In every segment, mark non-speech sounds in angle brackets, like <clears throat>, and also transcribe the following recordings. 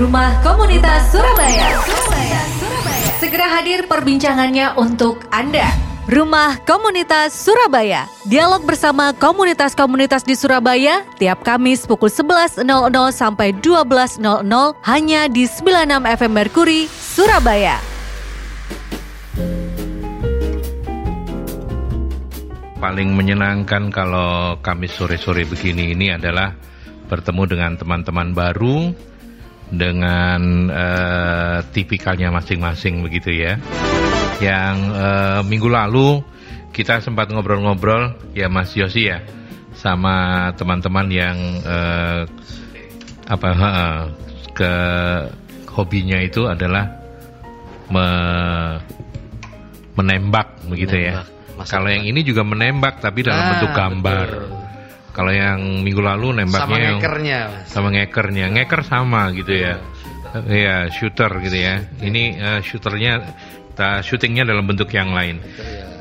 Rumah Komunitas Surabaya. Surabaya. Surabaya. Segera hadir perbincangannya untuk Anda. Rumah Komunitas Surabaya. Dialog bersama komunitas-komunitas di Surabaya tiap Kamis pukul 11.00 sampai 12.00 hanya di 96 FM Merkuri, Surabaya. Paling menyenangkan kalau Kamis sore-sore begini ini adalah bertemu dengan teman-teman baru dengan eh, tipikalnya masing-masing begitu ya. Yang eh, minggu lalu kita sempat ngobrol-ngobrol ya Mas Yosi ya sama teman-teman yang eh, apa eh, ke hobinya itu adalah me- menembak begitu ya. Menembak. Masa Kalau yang depan. ini juga menembak tapi dalam Ah, bentuk gambar. betul. Kalau yang minggu lalu nembaknya Sama yang ngekernya, Mas. sama ngekernya, ngeker sama gitu ya. Iya, shooter gitu ya. Ini eh, shooternya, ta- syutingnya dalam bentuk yang lain.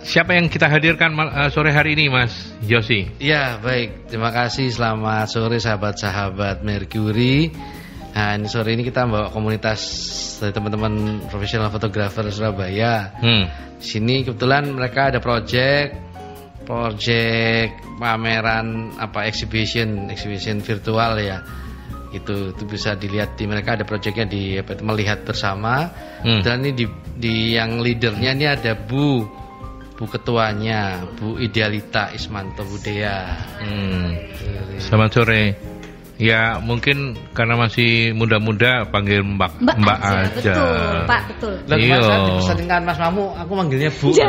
Siapa yang kita hadirkan eh, sore hari ini, Mas Yosi? Ya baik, terima kasih. Selamat sore sahabat-sahabat Mercury. Nah, ini sore ini kita bawa komunitas dari teman-teman profesional fotografer Surabaya. Hmm. Sini kebetulan mereka ada project, project pameran apa exhibition, exhibition virtual ya. Itu itu bisa dilihat di mereka ada projectnya di apa itu melihat bersama. Hmm. Dan ini di, di yang leadernya ini ada Bu Bu ketuanya, Bu Idealita Ismanto Budaya. Hmm. Selamat sore. Ya mungkin karena masih muda-muda panggil Mbak Mbak, aja. Betul, Pak, betul. Iya. dipesankan Mas Mamu, aku manggilnya Bu. <laughs>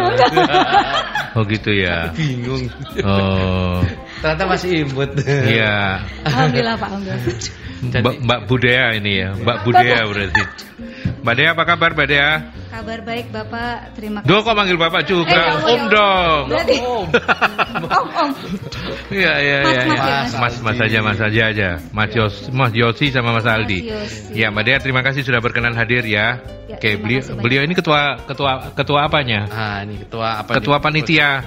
Oh gitu ya. Bingung. Oh. Ternyata masih imut. Iya. Alhamdulillah, Pak, alhamdulillah. Mbak, Mbak Budaya ini ya, Mbak Budaya berarti. Mbak Dea apa kabar Mbak Dea? Kabar baik, Bapak. Terima kasih. Duh kok manggil Bapak juga? Eh, ya om ya dong. Berarti <laughs> Om, Om. Iya iya Mas, iya. Mas, iya. Mas. Mas Mas aja Mas aja aja. Mas Yos Mas Yosi sama Mas Aldi. Yosi. Ya Mbak Dea terima kasih sudah berkenan hadir ya. Ya, Oke, beliau beliau ini ketua ketua ketua apanya? Ah, ini ketua apa? Ketua panitia.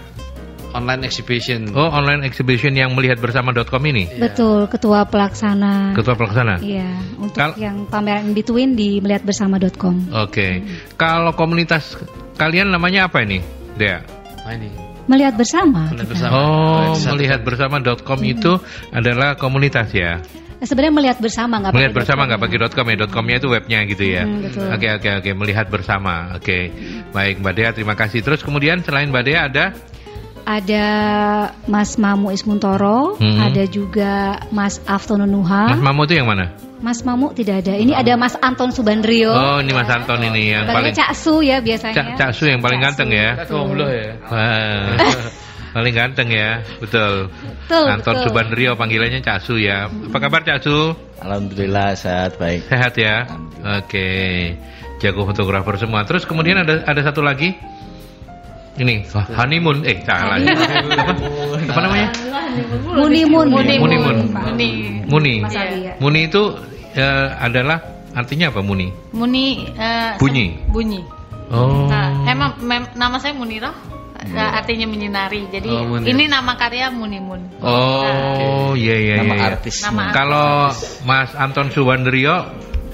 Online exhibition. Oh, online exhibition yang melihat bersama.com ini. Betul, Ketua Pelaksana. Ketua pelaksana. Iya, untuk Kal- yang pameran in between di melihatbersama.com. Oke. Kalau komunitas kalian namanya apa ini? Dea. Ah, ini. Melihat bersama. Melihat kita. bersama. Oh, Disatukan. melihatbersama.com itu adalah komunitas ya. Eh, Sebenarnya melihat bersama nggak Melihat bersama nggak .com. pakai .com ya, .com-nya itu webnya gitu ya. Hmm. Oke oke oke, melihat bersama. Oke, baik Mbak Dea, terima kasih. Terus kemudian selain Mbak Dea ada Ada Mas Mamu Ismuntoro, Hmm. ada juga Mas Aftono Nuha. Mas Mamu itu yang mana? Mas Mamu tidak ada. Ini ada Mas Anton Subandrio. Oh, ini Mas Anton ini yang paling Cak Su ya biasanya. Cak Cak Su yang paling Cak ganteng Su. ya. Gomblo ya. <laughs> Paling ganteng ya, betul. Betul, Anton betul. Subandrio panggilannya Cak Su ya. Apa kabar Cak Su? Alhamdulillah sehat baik. Sehat ya. Oke. Jago fotografer semua. Terus kemudian ada ada satu lagi. Ini honeymoon. Eh, salah. apa? Apa namanya? Munimun. Muni Mun. Muni. Muni. Mas Ali ya. Muni itu eh, adalah artinya apa Muni? Muni eh, Bunyi. bunyi. Oh. Nah, emang mem- nama saya Munirah. eh, artinya menyinari. Jadi Oh, Munir. ini nama karya Munimun. Oh, iya iya Nama iya. artis. Nama artis. Kalau Mas Anton Subandrio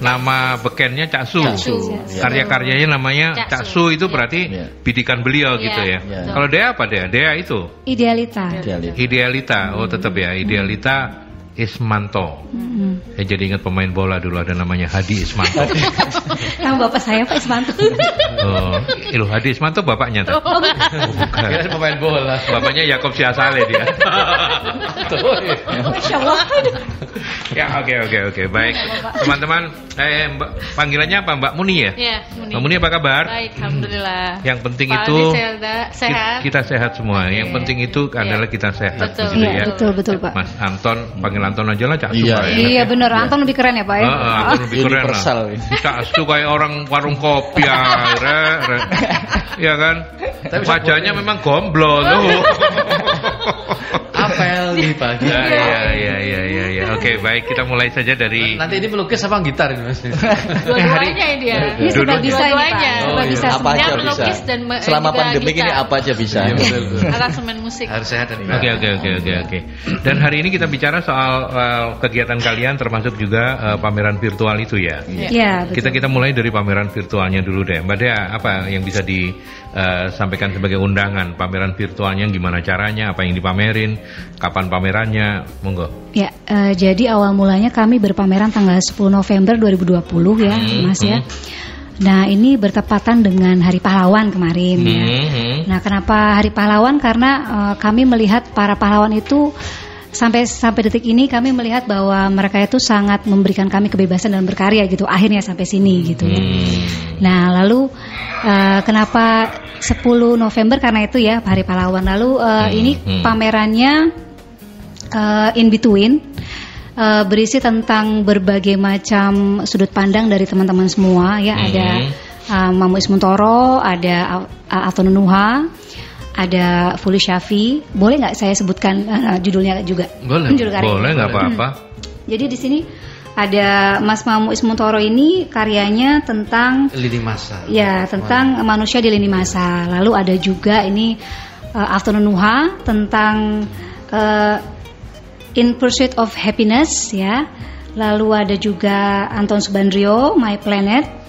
nama bekennya Cak Su. Cak Su. Karya-karyanya namanya Cak Cak Su. Su itu Iya. berarti Iya. bidikan beliau Iya, gitu ya. Iya. Kalau Dea apa Dea? Dea itu Idealita. Idealis. Idealita. Oh, tetap ya. Idealita Ismanto. Mm-mm. Saya jadi ingat pemain bola dulu ada namanya Hadi Ismanto. <laughs> Nama bapak saya Pak Ismanto. <laughs> Oh, ilu Hadi Ismanto bapaknya tuh. Oh, bukan. Kira pemain bola. Bapaknya Yakob Siasale dia. <laughs> Masya Allah. ya, oke oke oke. Baik. Teman-teman, eh Mbak, panggilannya apa? Mbak Muni ya? Ya, Muni. Mbak Muni apa kabar? Baik, alhamdulillah. Yang penting Pak itu Selda, sehat. Kita sehat semua. Yang penting itu adalah kita sehat Betul. begitu Iya, ya. betul betul Pak. Mas Anton, panggil Anton aja lah Cak Su, Iya. Ya. Iya bener, Anton lebih keren ya Pak ya. Heeh, Anton lebih keren lah. Universal. Cak Su kayak orang warung kopi ya, re, re. Iya kan? Wajahnya memang gomblo tuh. <laughs> Apel nih pagi. Ya, ya, ya, ya, ya, ya. Oke, baik kita mulai saja dari Nanti ini melukis apa gitar ini Mas? <laughs> Dua-duanya dia. Ini serba Dua-duanya. bisa ini Pak. Dua-duanya. Serba Oh, iya. bisa Apa semua. Dia aja bisa. melukis dan me- Selama pandemi ini apa aja bisa. Iya, betul, betul. Aransemen musik. Harus sehat dan Oke oke oke oke oke. Dan hari ini kita bicara soal uh, kegiatan kalian termasuk juga uh, pameran virtual itu ya. Ya, betul. Kita kita mulai dari pameran virtualnya dulu deh. Mbak Dea, apa yang bisa disampaikan sebagai undangan pameran virtualnya? Gimana caranya? Apa yang dipamerin? Kapan pamerannya? Monggo. Ya, eh, jadi awal mulanya kami berpameran tanggal 10 November 2020 ya, Hmm, Mas ya. hmm. Nah, ini bertepatan dengan Hari Pahlawan kemarin ya. Hmm, hmm. Nah, kenapa Hari Pahlawan? Karena eh, kami melihat para pahlawan itu sampai sampai detik ini kami melihat bahwa mereka itu sangat memberikan kami kebebasan dalam berkarya gitu. Akhirnya sampai sini gitu ya. Hmm. Nah, lalu eh, kenapa 10 November karena itu ya Hari Pahlawan. Lalu eh, Hmm, ini hmm. pamerannya eh, in between eh, berisi tentang berbagai macam sudut pandang dari teman-teman semua ya. Hmm. Ada eh, Mamu Ismuntoro, ada Nuha, ada Fuli Syafi. Boleh nggak saya sebutkan eh, judulnya juga? Boleh. <laughs> Judul karyanya. Boleh nggak apa-apa. Jadi di sini ada Mas Mamu Ismuntoro ini karyanya tentang lini masa. Ya, tentang manusia di lini masa. Lalu ada juga ini uh, Afternoon Nuha tentang uh, In Pursuit of Happiness ya. Lalu ada juga Anton Subandrio My Planet.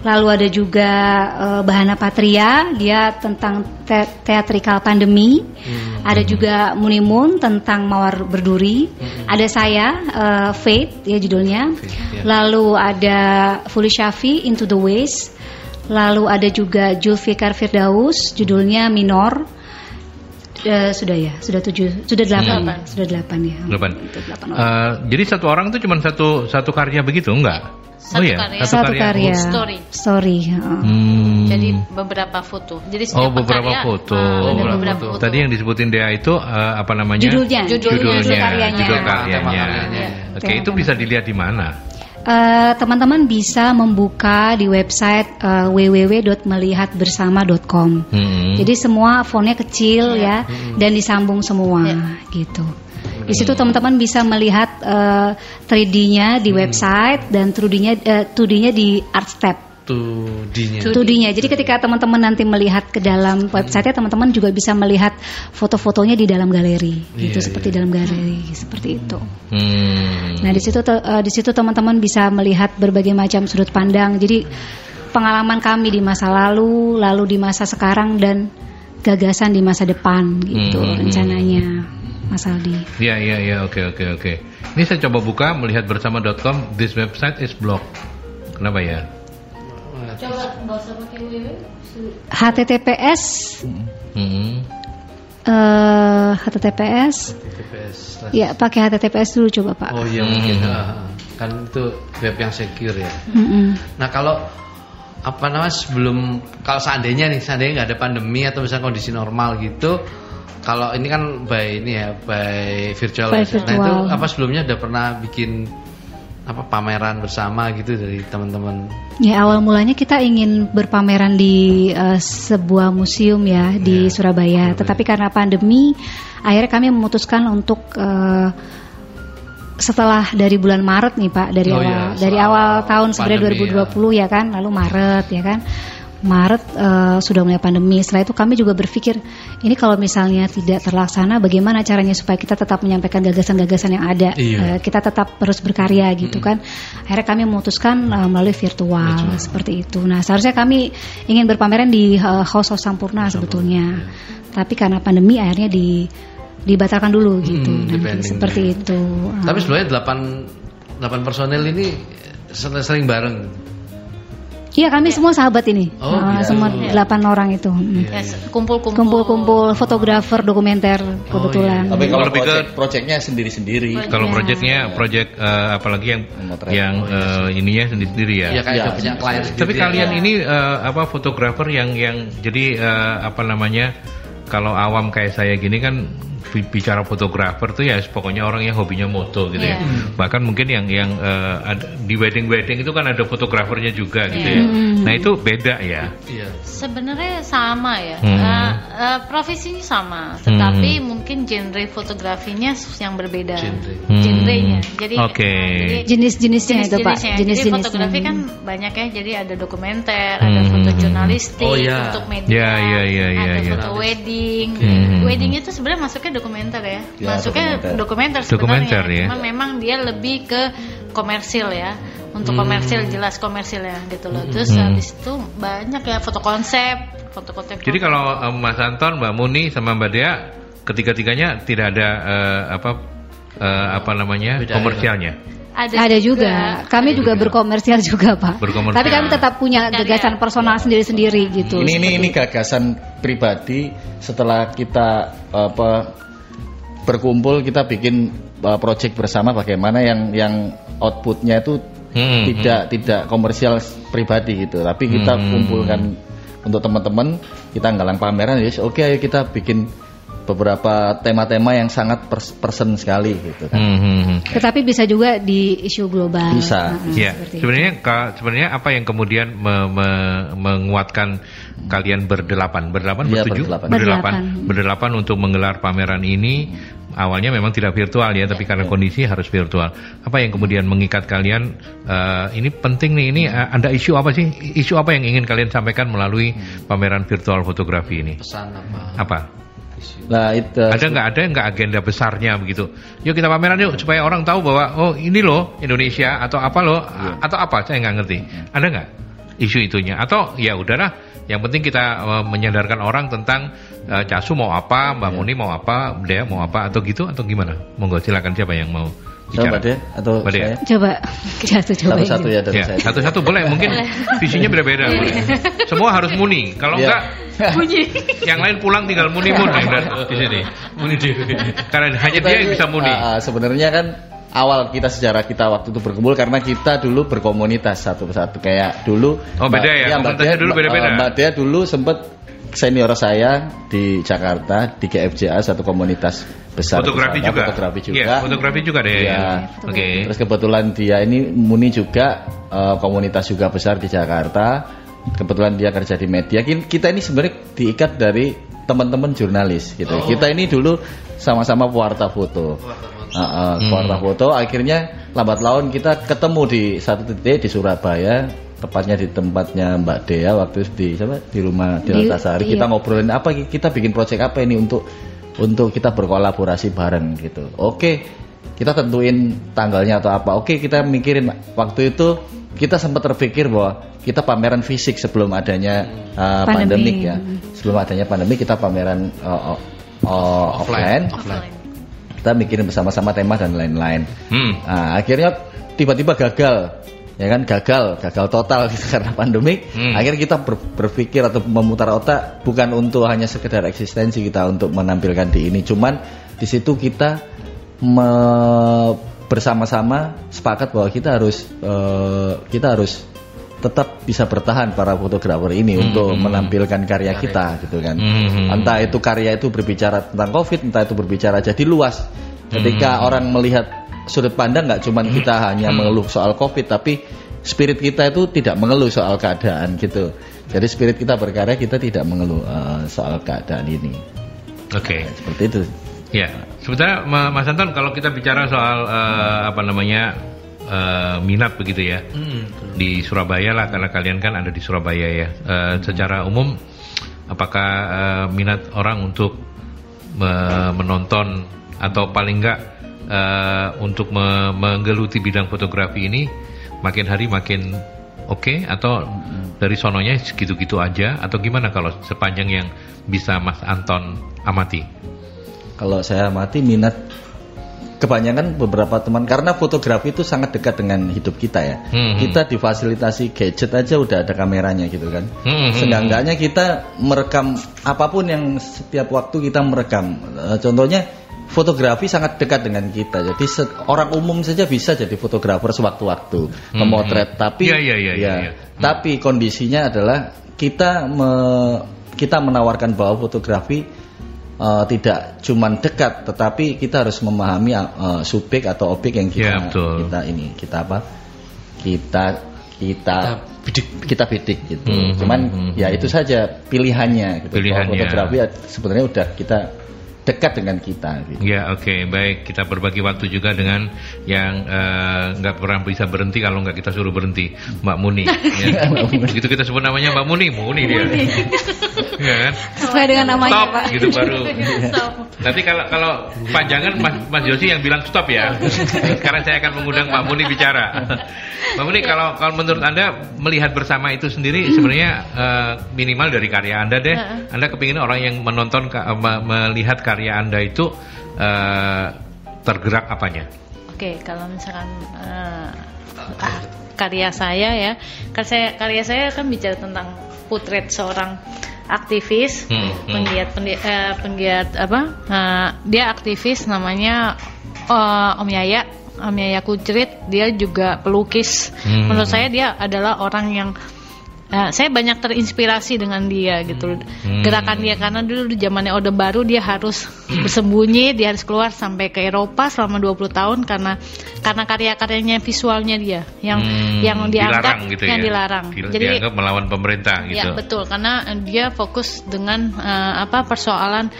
Lalu ada juga uh, Bahana Patria, dia tentang te- theatrical pandemi. Ada juga Munimun tentang Mawar Berduri. Ada saya uh, Fate ya judulnya. Fate, ya. Lalu ada Fuli Syafi Into the Waste. Lalu ada juga Julfikar Firdaus, judulnya Minor. Eh, sudah ya, sudah tujuh, sudah delapan, Delapan. sudah delapan ya. Delapan. Itu delapan orang. Eh, jadi satu orang itu cuma satu satu karya begitu enggak? Satu oh ya, karya. Satu karya. Story. Story. ya. Hmm. Jadi beberapa foto. Jadi Oh beberapa karya, foto. ada beberapa beberapa foto. foto. Tadi yang disebutin Dea itu eh, apa namanya? Judulnya, Judulnya, judul karyanya. judul tema karyanya. karyanya. Oke, itu bisa dilihat di mana? Eh, teman-teman bisa membuka di website eh, www.melihatbersama.com. Hmm. Jadi semua fontnya kecil ya dan disambung semua Ya. gitu. Di situ teman-teman bisa melihat eh, 3D-nya di website dan 2D-nya eh, 2D-nya di Artstep. Tudinya. 2D-nya. Jadi ketika teman-teman nanti melihat ke dalam website teman-teman juga bisa melihat foto-fotonya di dalam galeri. Gitu Iya, seperti dalam galeri seperti itu. Hmm. Nah, di situ eh, di situ teman-teman bisa melihat berbagai macam sudut pandang. Jadi pengalaman kami di masa lalu, lalu di masa sekarang dan gagasan di masa depan gitu Hmm. rencananya. Mas Aldi. Ya, ya, ya, oke, oke, oke. Ini saya coba buka melihat bersama.com. This website is blocked. Kenapa ya? Coba nggak usah pakai www. HTTPS Hmm. eh HTTPS TPS. ya pakai HTTPS dulu coba Pak. Oh iya mungkin. Ah, kan itu web yang secure ya. Mm-mm. Nah kalau apa namanya sebelum kalau seandainya nih seandainya nggak ada pandemi atau misalnya kondisi normal gitu kalau ini kan by ini ya by virtual, By ya. nah itu virtual. apa sebelumnya udah pernah bikin apa pameran bersama gitu dari teman-teman Ya awal mulanya kita ingin berpameran di eh, sebuah museum ya di Ya, Surabaya. Tetapi karena pandemi, akhirnya kami memutuskan untuk eh, setelah dari bulan Maret nih Pak, dari Oh, awal iya, dari awal tahun sebenarnya pandemi, 2020 ya. kan, lalu Maret ya kan. Maret eh, sudah mulai pandemi. Setelah itu kami juga berpikir ini kalau misalnya tidak terlaksana, bagaimana caranya supaya kita tetap menyampaikan gagasan-gagasan yang ada, Iya. Eh, kita tetap terus berkarya gitu kan. Akhirnya kami memutuskan eh, melalui virtual, seperti itu. Nah seharusnya kami ingin berpameran di eh, House of Sampurna sebetulnya, tapi karena pandemi akhirnya di dibatalkan dulu gitu. Hmm, Nanti seperti itu. tapi sebenarnya 8 8 personel ini sering bareng Iya kami semua sahabat ini, Oh, iya. semua Iya. delapan orang itu. Hmm. Ya, kumpul-kumpul. Kumpul-kumpul fotografer dokumenter kebetulan. Tapi kalau Lebih ke- projectnya sendiri-sendiri. Kalau Iya. proyeknya, proyek eh, apalagi yang Memotret. yang eh, ininya sendiri-sendiri ya. ya kayak Iya, udah punya sendiri. klien sendiri Tapi ya. kalian ini eh, apa fotografer yang yang jadi eh, apa namanya kalau awam kayak saya gini kan bi- bicara fotografer tuh ya pokoknya orang yang hobinya moto gitu ya. Iya. Bahkan mungkin yang yang eh, ada, di wedding wedding itu kan ada fotografernya juga gitu Iya. ya. Nah itu beda ya. Iya. Sebenarnya sama ya, Hmm. Eh, eh, profesinya sama, tetapi mungkin genre fotografinya yang berbeda. Genre. Hmm. Genre genrenya. Jadi Oke. jadi Jenis-jenisnya itu Pak. Jadi fotografi kan banyak ya. Jadi ada dokumenter, ada Hmm. foto jurnalistik, Oh, iya. untuk media, Ya, ya, ya, ya, ada ya. foto wedding. Hmm. Wedding itu sebenarnya masuknya dokumenter ya. Ya, masuknya dokumenter. dokumenter, Dokumenter, sebenarnya. ya. Cuman memang dia lebih ke komersil ya. Untuk komersil jelas komersil ya gitu loh. Terus Hmm. habis itu banyak ya foto konsep, foto konsep. Jadi kalau eh, Mas Anton, Mbak Muni sama Mbak Dea ketiga-tiganya tidak ada eh, apa eh, apa namanya Beda, komersialnya. Ada juga. Kami juga berkomersial juga, Pak. Berkomersial. Tapi kami tetap punya Karya. gagasan personal sendiri-sendiri gitu. ini ini ini gagasan pribadi setelah kita apa berkumpul kita bikin uh, project bersama bagaimana yang yang outputnya itu Hmm, tidak tidak komersial pribadi gitu tapi kita Hmm. kumpulkan untuk teman-teman kita nggalang pameran ya oke ayo kita bikin beberapa tema-tema yang sangat pers- person sekali gitu kan Hmm, hmm. Tetapi bisa juga di isu global. Bisa. Nah, Ya, seperti itu. sebenarnya ka- sebenarnya apa yang kemudian me- me- menguatkan kalian berdelapan, berdelapan, Iya, bertujuh, berdelapan. berdelapan, Berdelapan. berdelapan untuk menggelar pameran ini. Awalnya memang tidak virtual ya, tapi karena kondisi harus virtual. Apa yang kemudian mengikat kalian? eh, ini penting nih, ini eh, ada isu apa sih? Isu apa yang ingin kalian sampaikan melalui pameran virtual fotografi ini? Pesan apa? Apa? Nah itu Ada nggak ada nggak agenda besarnya begitu? Yuk kita pameran yuk supaya orang tahu bahwa oh ini loh Indonesia atau apa loh atau apa saya nggak ngerti. Ada nggak isu itunya? Atau ya udahlah, yang penting kita eh, menyadarkan orang tentang eh, Casu mau apa, Mbak Muni mau apa, Dea mau apa atau gitu atau gimana? Monggo silakan siapa yang mau bicara? Mbak Dea atau Mbak Dea. saya Coba satu coba. satu-satu ya dari Ya, saya satu-satu boleh. Mungkin visinya beda-beda. boleh. Semua harus muni. Kalau Iya. enggak, yang lain pulang tinggal muni-muni dan <laughs> di sini. Muni dewe. Karena hanya dia yang bisa muni. ah, ah, sebenarnya kan awal kita sejarah kita waktu itu berkumpul karena kita dulu berkomunitas satu persatu kayak dulu Oh, beda ya? Komunitasnya dulu beda-beda? Mbak, Mbak Dea dulu sempat senior saya di Jakarta di GFJA satu komunitas besar fotografi di sana, juga. fotografi juga Iya, fotografi juga deh. Iya. Oke. Terus kebetulan dia ini Muni juga eh, komunitas juga besar di Jakarta. Kebetulan dia kerja di media. Kita ini sebenarnya diikat dari teman-teman jurnalis gitu. Oh. Kita ini dulu sama-sama pewarta foto. Uh, uh, pewarta Hmm. foto. Akhirnya lambat laun kita ketemu di satu titik di Surabaya. Tepatnya di tempatnya Mbak Dea waktu di siapa? di rumah di Antasari. iya. Kita ngobrolin apa kita bikin project apa ini untuk untuk kita berkolaborasi bareng gitu. Oke, kita tentuin tanggalnya atau apa. Oke, kita mikirin waktu itu kita sempat terpikir bahwa kita pameran fisik sebelum adanya uh, Pandemi. pandemik ya. Sebelum adanya pandemi kita pameran uh, uh, uh, offline. Offline. Kita mikirin bersama-sama tema dan lain-lain. Hmm. Nah, akhirnya tiba-tiba gagal. Ya kan gagal, gagal total <laughs> gitu karena pandemik. Hmm. Akhirnya kita ber- berpikir atau memutar otak bukan untuk hanya sekedar eksistensi kita untuk menampilkan di ini, cuman di situ kita me- bersama-sama sepakat bahwa kita harus eh, kita harus tetap bisa bertahan para fotografer ini Hmm, untuk hmm. menampilkan karya kita gitu kan. Hmm, hmm. Entah itu karya itu berbicara tentang Covid, entah itu berbicara jadi luas. Ketika Hmm. orang melihat sudut pandang nggak cuman kita hanya mengeluh soal Covid, tapi spirit kita itu tidak mengeluh soal keadaan gitu. Jadi spirit kita berkarya kita tidak mengeluh eh, soal keadaan ini. Oke. Seperti itu. Ya, sebenarnya Ma- Mas Anton kalau kita bicara soal eh, apa namanya eh, minat begitu ya di Surabaya lah karena kalian kan ada di Surabaya ya. Eh, secara umum, apakah eh, minat orang untuk me- menonton atau paling enggak eh, untuk me- menggeluti bidang fotografi ini makin hari makin oke atau dari sononya segitu-gitu aja atau gimana kalau sepanjang yang bisa Mas Anton amati? Kalau saya amati minat kebanyakan beberapa teman karena fotografi itu sangat dekat dengan hidup kita ya. Hmm. Kita difasilitasi gadget aja udah ada kameranya gitu kan. Hmm, hmm, Seenggaknya kita merekam apa pun yang setiap waktu kita merekam. Eh, Contohnya fotografi sangat dekat dengan kita. Jadi orang umum saja bisa jadi fotografer sewaktu-waktu, memotret. Tapi Iya, iya, iya, iya, iya. tapi kondisinya adalah kita me- kita menawarkan bahwa fotografi eh, tidak cuman dekat, tetapi kita harus memahami eh, subjek atau objek yang kita Ya, betul. kita ini kita apa? Kita kita bidik. kita bidik gitu. Hmm, Cuman hmm, ya itu saja pilihannya gitu. Kalau Pilihannya. Fotografi ya sebenarnya udah kita dekat dengan kita. Gitu. Ya oke baik kita berbagi waktu juga dengan yang eh, nggak pernah bisa berhenti kalau nggak kita suruh berhenti Mbak Muni. <laughs> ya. Begitu kita sebut namanya Mbak Muni, Muni dia. <laughs> Iya kan? Sesuai dengan namanya Stop Pak. gitu baru. <laughs> Nanti kalau kalau panjangan Mas, Mas Yosi yang bilang stop ya. Sekarang saya akan mengundang Mbak Muni bicara. Mbak Muni kalau kalau menurut anda melihat bersama itu sendiri sebenarnya eh, minimal dari karya anda deh. Anda kepingin orang yang menonton melihat karya anda itu eh, tergerak apanya? Oke, kalau misalkan eh, ah, karya saya ya, karya saya, karya saya kan bicara tentang potret seorang aktivis, Hmm, hmm. penggiat eh, penggiat apa? eh, dia aktivis namanya eh, Om Yaya, Om Yaya Kucrit. Dia juga pelukis. Hmm. Menurut saya dia adalah orang yang eh, saya banyak terinspirasi dengan dia gitu Hmm. gerakan dia karena dulu di zamannya Orde Baru dia harus bersembunyi dia harus keluar sampai ke Eropa selama 20 tahun karena karena karya-karyanya visualnya dia yang Hmm, yang dianggap dilarang gitu yang ya? dilarang Di- jadi dianggap melawan pemerintah gitu. ya betul karena dia fokus dengan eh, apa persoalan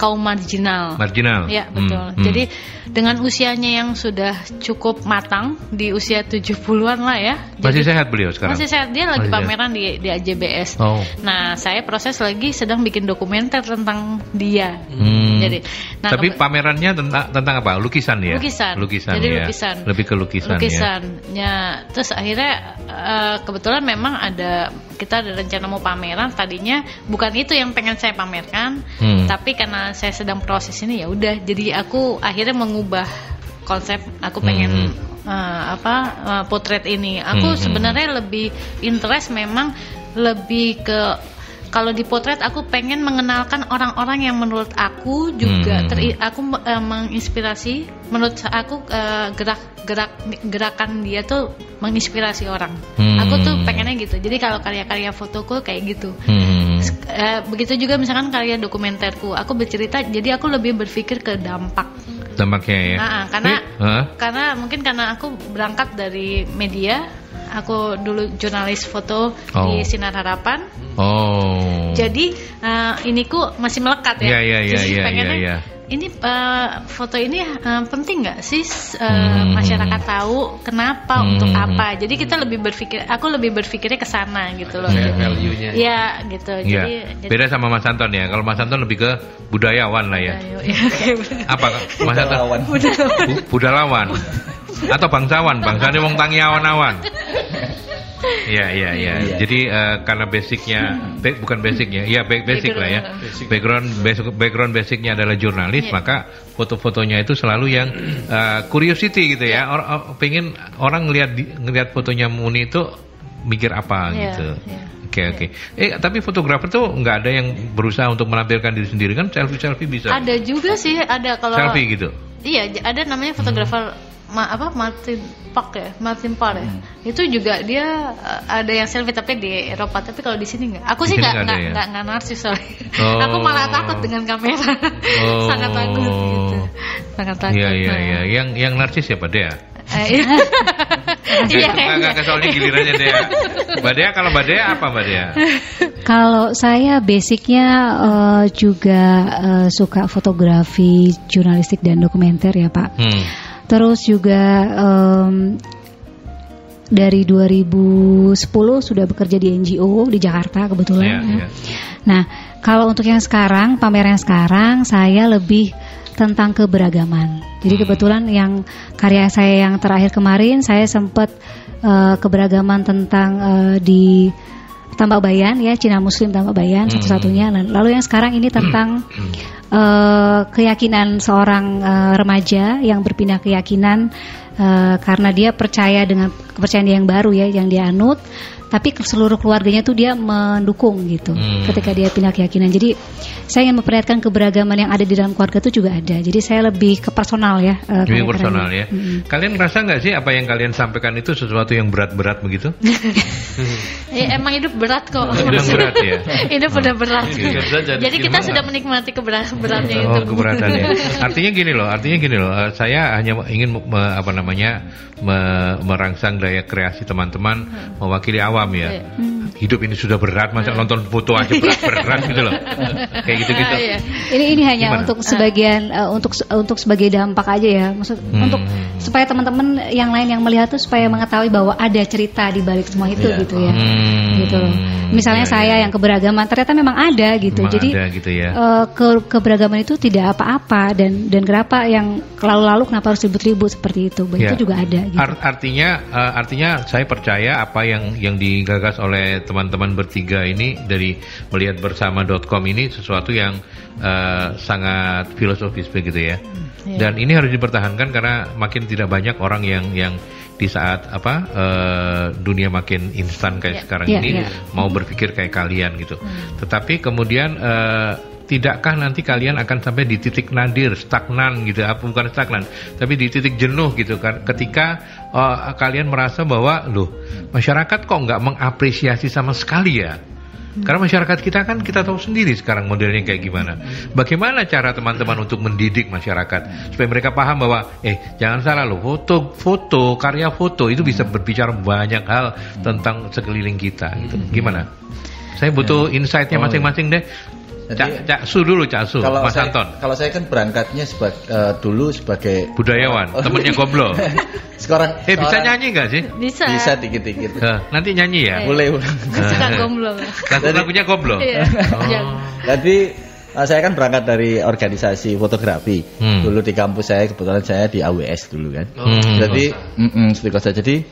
kaum marginal Marginal. Ya Hmm, betul. hmm. Jadi dengan usianya yang sudah cukup matang di usia 70-an lah ya. masih Jadi- sehat beliau sekarang. Masih sehat dia lagi Masih sehat. pameran di di AJBS. Oh. Nah, saya proses lagi sedang bikin dokumenter tentang dia. Hmm. Jadi, nah Tapi pamerannya tentang tentang apa? Lukisan ya? Lukisan. Lukisan Jadi ya. lukisan. Lebih ke lukisan, ya. lukisan. Ya, terus akhirnya eh, kebetulan memang ada kita ada rencana mau pameran. Tadinya bukan itu yang pengen saya pamerkan, Hmm. tapi karena saya sedang proses ini ya udah. Jadi aku akhirnya mengubah konsep. Aku pengen Hmm. eh, apa eh, potret ini. Aku Hmm, hmm. sebenarnya lebih interest memang lebih ke kalau di potret aku pengen mengenalkan orang-orang yang menurut aku juga Hmm. teri- aku eh, menginspirasi menurut aku eh, gerak gerak gerakan dia tuh menginspirasi orang. Hmm. Aku tuh pengennya gitu. Jadi kalau karya-karya fotoku kayak gitu. Hmm. Eh, begitu juga misalkan karya dokumenterku, aku bercerita jadi aku lebih berpikir ke dampak. Dampaknya ya. Nah, karena karena mungkin karena aku berangkat dari media, aku dulu jurnalis foto Oh. di Sinar Harapan. Oh. Jadi eh, iniku masih melekat ya. Iya, iya, iya, Jadi iya, pengennya, iya, iya. Ini eh, foto ini eh, penting nggak sih eh, Hmm. masyarakat tahu kenapa Hmm. untuk apa? Jadi kita lebih berpikir, aku lebih berpikirnya ke sana gitu loh. Value- Jadi- value-nya. Iya gitu. Iya. Jadi, jadi Beda sama Mas Anton ya. Kalau Mas Anton lebih ke budayawan lah ya. Ayo, <laughs> iya, kayak bener. Apa Mas Anton? Budalawan. Bu- budalawan. <laughs> Atau bangsawan, bangsane wong tangi awan-awan. Iya iya iya. Iya. Jadi eh, karena basicnya ba- bukan basicnya, iya ba- basic lah ya. Background basic, background basicnya adalah jurnalis, Iya. maka foto-fotonya itu selalu yang eh, curiosity gitu ya. Or, or- pengen orang ngelihat ngelihat fotonya Muni itu mikir apa Iya, gitu. iya. Oke oke. Eh tapi fotografer tuh nggak ada yang berusaha untuk menampilkan diri sendiri kan selfie selfie bisa. Ada juga sih, ada kalau Selfie gitu. Iya, ada namanya fotografer ma- apa Martin Park ya, Martin Park ya. Hmm. Itu juga dia uh, ada yang selfie tapi di Eropa, tapi kalau di sini nggak. Aku sih nggak nggak ya? nggak narsis soalnya. Oh. Aku malah takut dengan kamera. Oh. Sangat takut gitu. Sangat takut. Iya iya Nah. iya. Yang yang narsis ya Pak Dea. Eh, <laughs> iya. Iya, Nggak, nggak, nggak, soalnya gilirannya Dea. Mbak Dea kalau Mbak Dea apa Mbak Dea? Kalau saya basicnya eh, juga eh, suka fotografi, jurnalistik dan dokumenter ya Pak. Hmm. Terus juga em, dari 2010 sudah bekerja di NGO di Jakarta kebetulan. Iya, ya. iya. Nah, kalau untuk yang sekarang, pameran yang sekarang, saya lebih tentang keberagaman. Jadi Hmm. kebetulan yang karya saya yang terakhir kemarin, saya sempat eh, keberagaman tentang eh, di Tambak Bayan ya, Cina Muslim Tambak Bayan Hmm. satu-satunya. Lalu yang sekarang ini tentang eh, keyakinan seorang eh, remaja yang berpindah keyakinan eh, karena dia percaya dengan kepercayaan dia yang baru ya, yang dia anut. Tapi ke seluruh keluarganya tuh dia mendukung gitu Hmm. ketika dia pindah keyakinan. Jadi saya ingin memperlihatkan keberagaman yang ada di dalam keluarga itu juga ada. Jadi saya lebih ke personal ya. eh, Lebih personal ya. Mm-mm. Kalian ngerasa nggak sih apa yang kalian sampaikan itu sesuatu yang berat-berat begitu? <laughs> Ya, emang hidup berat kok. Hidup berat ya. <laughs> hidup udah berat. Jujur saja, Jadi kita gimana? sudah menikmati keberat beratnya itu. Oh keberatan ya. <laughs> Artinya gini loh, artinya gini loh. eh, saya hanya ingin me- apa namanya me- merangsang daya kreasi teman-teman mewakili awam awam ya. Iya. Hidup ini sudah berat, masa nonton foto aja berat-berat <laughs> gitu loh. Kayak gitu-gitu. Ah, iya. Ini ini hanya Gimana? untuk sebagian eh, untuk untuk sebagai dampak aja ya. Maksud Hmm. untuk supaya teman-teman yang lain yang melihat tuh supaya mengetahui bahwa ada cerita di balik semua itu Iya. gitu ya. Hmm. Gitu. Misalnya Iya, saya iya. yang keberagaman ternyata memang ada gitu. Memang Jadi ada gitu ya. eh, ke keberagaman itu tidak apa-apa dan dan kenapa yang lalu-lalu kenapa harus ribut-ribut seperti itu. Itu juga ada gitu. Art- artinya eh, artinya saya percaya apa yang yang digagas oleh teman-teman bertiga ini dari melihat bersama.com ini sesuatu yang eh, sangat filosofis begitu ya. Iya. Dan ini harus dipertahankan karena makin tidak banyak orang yang yang di saat apa eh, dunia makin instan kayak Iya. sekarang Iya, ini iya. mau berpikir kayak kalian gitu. Tetapi kemudian eh, tidakkah nanti kalian akan sampai di titik nadir, stagnan gitu, apa bukan stagnan, tapi di titik jenuh gitu kan? Ketika eh, kalian merasa bahwa, loh, masyarakat kok nggak mengapresiasi sama sekali ya? Karena masyarakat kita kan kita tahu sendiri sekarang modelnya kayak gimana. Bagaimana cara teman-teman untuk mendidik masyarakat supaya mereka paham bahwa eh jangan salah loh foto foto karya foto itu bisa berbicara banyak hal tentang sekeliling kita gitu. Gimana? Saya butuh insight-nya Oh, masing-masing deh. Cak, Jadi- Cak Su dulu Cak Su, Kalau Mas saya, Anton. kalau saya kan berangkatnya sebagai dulu sebagai Budayawan, temennya Goblo. <laughs> sekarang Eh bisa seorang- nyanyi nggak sih? Bisa. Bisa dikit-dikit. Eh, nanti nyanyi ya. Boleh ulang. Suka gomblo. Lagu lagunya Goblo. Iya. Oh. Jadi eh, saya kan berangkat dari organisasi fotografi. Hmm. Dulu di kampus saya kebetulan saya di AWS dulu kan. Hmm. Jadi seperti kosa. Jadi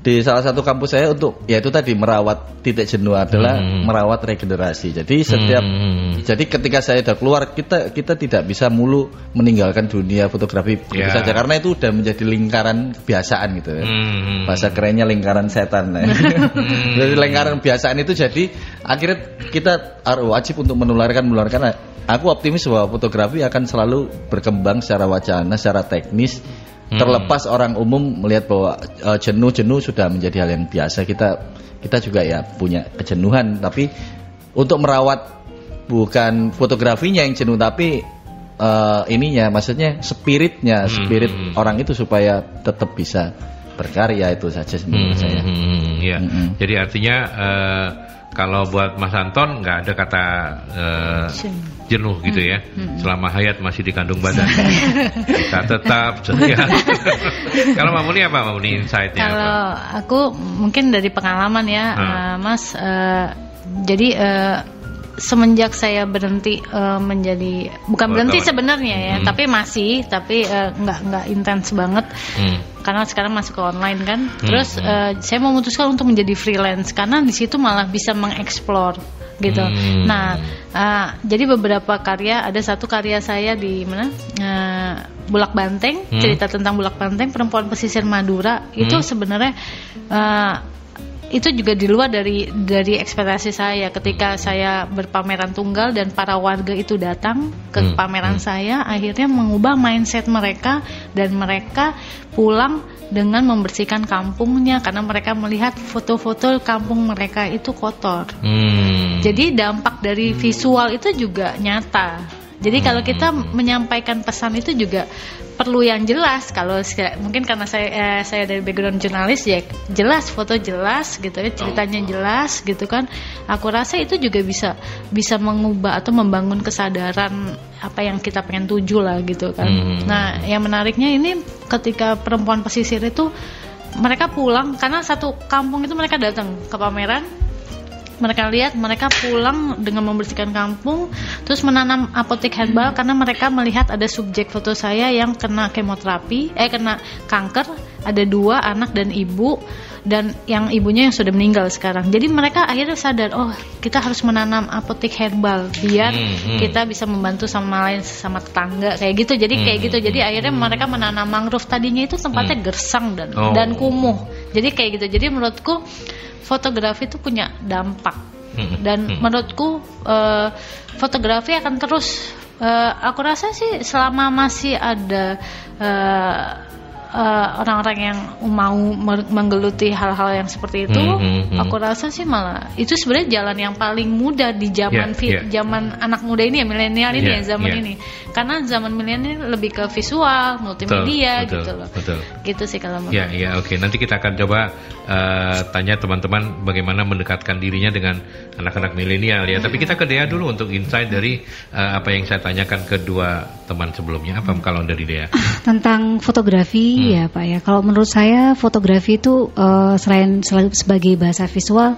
di salah satu kampus saya untuk ya itu tadi merawat titik jenuh adalah Hmm. merawat regenerasi. Jadi setiap Hmm. jadi ketika saya udah keluar kita kita tidak bisa mulu meninggalkan dunia fotografi Ya. saja karena itu udah menjadi lingkaran kebiasaan gitu ya. Hmm. Bahasa kerennya lingkaran setan. ya. <laughs> Jadi lingkaran kebiasaan itu jadi akhirnya kita harus wajib untuk menularkan menularkan. Aku optimis bahwa fotografi akan selalu berkembang secara wacana, secara teknis. Hmm. Terlepas orang umum melihat bahwa eh, jenuh-jenuh sudah menjadi hal yang biasa. Kita kita juga ya punya kejenuhan, tapi untuk merawat bukan fotografinya yang jenuh, tapi eh, ininya, maksudnya spiritnya, Hmm. spirit orang itu supaya tetap bisa berkarya itu saja menurut Hmm, saya. hmm, hmm, ya. Mm-mm. Jadi artinya eh, kalau buat Mas Anton nggak ada kata jenuh gitu ya. Selama hayat masih dikandung badan. <laughs> Kita tetap setia. <laughs> <laughs> kalau Mbak Muni apa Mbak Muni insight-nya apa? Kalau aku mungkin dari pengalaman ya, Hmm. eh, Mas. eh, jadi eh, semenjak saya berhenti eh, menjadi bukan berhenti Wartawan. sebenarnya ya, Hmm. tapi masih, tapi eh, nggak nggak intens banget. Hmm. Karena sekarang masuk ke online kan, Hmm, terus hmm. eh, saya memutuskan untuk menjadi freelance karena di situ malah bisa mengeksplor gitu. Hmm. Nah, eh, jadi beberapa karya, ada satu karya saya di mana Eh, Bulak Banteng, Hmm. cerita tentang Bulak Banteng, perempuan pesisir Madura itu Hmm. sebenarnya eh, itu juga di luar dari dari ekspektasi saya ketika saya berpameran tunggal dan para warga itu datang ke Hmm, pameran hmm. saya akhirnya mengubah mindset mereka dan mereka pulang dengan membersihkan kampungnya karena mereka melihat foto-foto kampung mereka itu kotor. Hmm. Jadi dampak dari visual itu juga nyata. Jadi kalau kita menyampaikan pesan itu juga perlu yang jelas. Kalau mungkin karena saya eh, saya dari background jurnalis ya jelas foto jelas gitu ya ceritanya jelas gitu kan. Aku rasa itu juga bisa bisa mengubah atau membangun kesadaran apa yang kita pengen tuju lah gitu kan. Hmm. Nah yang menariknya ini ketika perempuan pesisir itu mereka pulang karena satu kampung itu mereka datang ke pameran mereka lihat mereka pulang dengan membersihkan kampung terus menanam apotek herbal karena mereka melihat ada subjek foto saya yang kena kemoterapi eh kena kanker ada dua anak dan ibu dan yang ibunya yang sudah meninggal sekarang jadi mereka akhirnya sadar oh kita harus menanam apotek herbal biar Hmm, hmm. kita bisa membantu sama lain sama tetangga kayak gitu jadi kayak Hmm, gitu jadi akhirnya mereka menanam mangrove tadinya itu tempatnya Hmm. gersang dan Oh. dan kumuh jadi kayak gitu jadi menurutku fotografi itu punya dampak Hmm, dan hmm. menurutku eh, fotografi akan terus eh, aku rasa sih selama masih ada eh, eh, orang-orang yang mau menggeluti hal-hal yang seperti itu, Hmm, hmm, hmm. aku rasa sih malah itu sebenarnya jalan yang paling mudah di zaman Yeah, vi- yeah. zaman anak muda ini ya milenial ini Yeah, ya zaman yeah. ini. Karena zaman milenial lebih ke visual, multimedia betul, gitu loh. betul. Gitu sih kalau menurut Ya, ya, oke. Nanti kita akan coba eh, tanya teman-teman bagaimana mendekatkan dirinya dengan anak-anak milenial ya. Tapi kita ke Dea dulu untuk insight dari eh, apa yang saya tanyakan kedua teman sebelumnya. Apa kalau dari Dea? Tentang fotografi Hmm. ya Pak ya. Kalau menurut saya fotografi itu eh, selain selain sebagai bahasa visual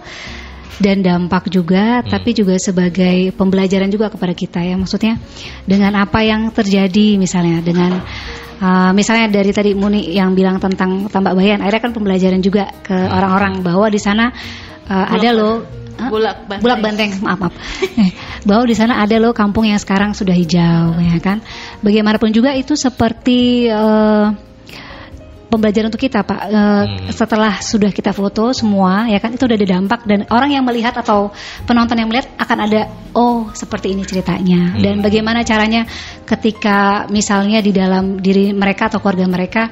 dan dampak juga, Hmm. tapi juga sebagai pembelajaran juga kepada kita ya. Maksudnya dengan apa yang terjadi misalnya dengan eh, misalnya dari tadi Muni yang bilang tentang tambak bayan, akhirnya kan pembelajaran juga ke Hmm. orang-orang bahwa di sana eh, ada loh? Bulak Banteng. Bulak Banteng, maaf maaf. <laughs> Bahwa di sana ada loh kampung yang sekarang sudah hijau, ya kan. Bagaimanapun juga itu seperti eh, pembelajaran untuk kita, Pak. Eh, Hmm. Setelah sudah kita foto semua, ya kan, itu udah ada dampak dan orang yang melihat atau penonton yang melihat akan ada, oh seperti ini ceritanya. Dan bagaimana caranya ketika misalnya di dalam diri mereka atau keluarga mereka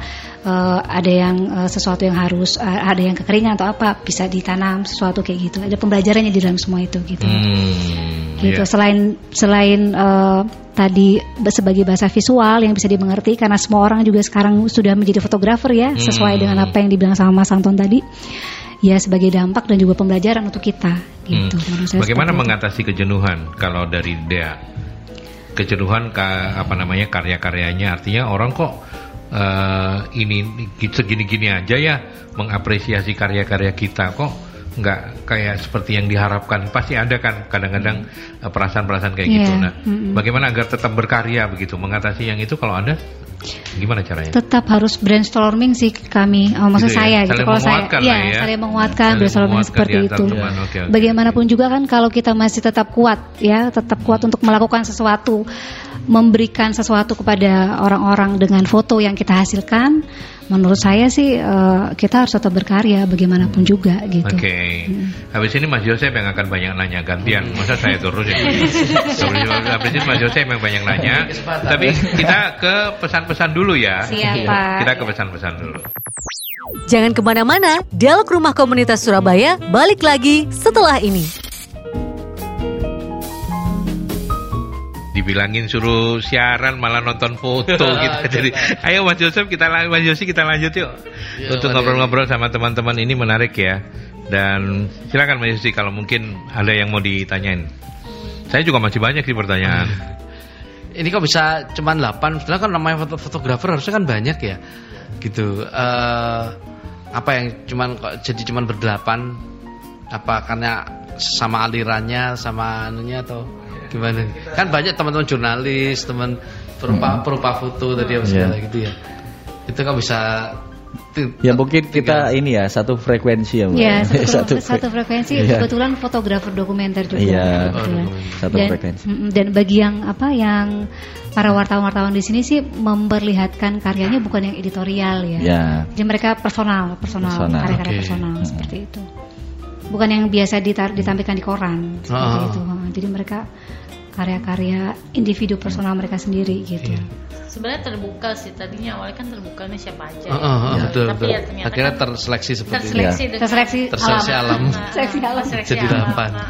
eh, ada yang eh, sesuatu yang harus, ada yang kekeringan atau apa, bisa ditanam sesuatu kayak gitu. Ada pembelajarannya di dalam semua itu gitu. Hmm, gitu ya. selain selain eh, tadi sebagai bahasa visual yang bisa dimengerti karena semua orang juga sekarang sudah menjadi fotografer ya sesuai Hmm. dengan apa yang dibilang sama Mas Anton tadi ya sebagai dampak dan juga pembelajaran untuk kita gitu Hmm. menurut saya Bagaimana seperti itu. mengatasi kejenuhan kalau dari Dea? Kejenuhan ka, apa namanya karya-karyanya artinya orang kok eh, ini segini-gini aja ya mengapresiasi karya-karya kita kok nggak kayak seperti yang diharapkan. Pasti ada kan kadang-kadang eh, perasaan-perasaan kayak Iya, gitu nah mm-mm. bagaimana agar tetap berkarya begitu mengatasi yang itu kalau ada? Gimana caranya? Tetap harus brainstorming sih kami oh, maksud Gitu ya, saya gitu. saling kalau saya menguatkan ya, ya. saling menguatkan Saling brainstorming menguatkan seperti itu. teman, oke, oke. bagaimanapun juga kan kalau kita masih tetap kuat ya tetap kuat untuk melakukan sesuatu memberikan sesuatu kepada orang-orang dengan foto yang kita hasilkan menurut saya sih eh, kita harus tetap berkarya bagaimanapun juga gitu Oke, habis ini Mas Yosep yang akan banyak nanya gantian. Masa saya terus ya? <laughs> habis, ini Mas Yosep yang banyak nanya. Tapi kita ke pesan-pesan dulu ya. Siap, Pak. Kita ke pesan-pesan dulu. Jangan ke mana-mana, Dialog Rumah Komunitas Surabaya balik lagi setelah ini. Dibilangin suruh siaran malah nonton foto <laughs> gitu. Jadi, ayo Mas Yosep kita Mas Yosi kita lanjut yuk Ya, untuk ngobrol-ngobrol sama teman-teman ini menarik ya. Dan silakan Mas Yosi kalau mungkin ada yang mau ditanyain. Saya juga masih banyak sih pertanyaan. <laughs> Ini kok bisa cuman 8? Sebenarnya kan namanya foto fotografer harusnya kan banyak ya. Gitu. Eh apa yang cuman kok jadi cuman berdelapan? Apa karena sama alirannya sama anunya atau gimana? Kan banyak teman-teman jurnalis, teman perupa perupa foto tadi apa segala Iya. gitu ya. Itu kan bisa Ya mungkin tiga- kita ini ya satu frekuensi ya, Mbak. Ya, satu, <laughs> satu frekuensi Iya. kebetulan fotografer dokumenter juga Iya. kebetulan. Oh, Satu dan, frekuensi. dan bagi yang apa yang para wartawan-wartawan di sini sih memperlihatkan karyanya bukan yang editorial ya. Ya. Jadi mereka personal, personal, Personal. karya-karya Oke. personal seperti itu. Bukan yang biasa ditar- ditampilkan di koran seperti Ah. itu. Jadi mereka karya-karya individu personal mereka sendiri gitu. Iya. Sebenarnya terbuka sih tadinya awalnya kan terbuka nih siapa aja. Heeh, heeh, Ya. betul, Tapi betul. ya ternyata Akhirnya kan terseleksi seperti itu. terseleksi dengan Terseleksi Terseleksi alam. Nah, Seleksi alam. terseleksi Jadi alam. delapan. Nah,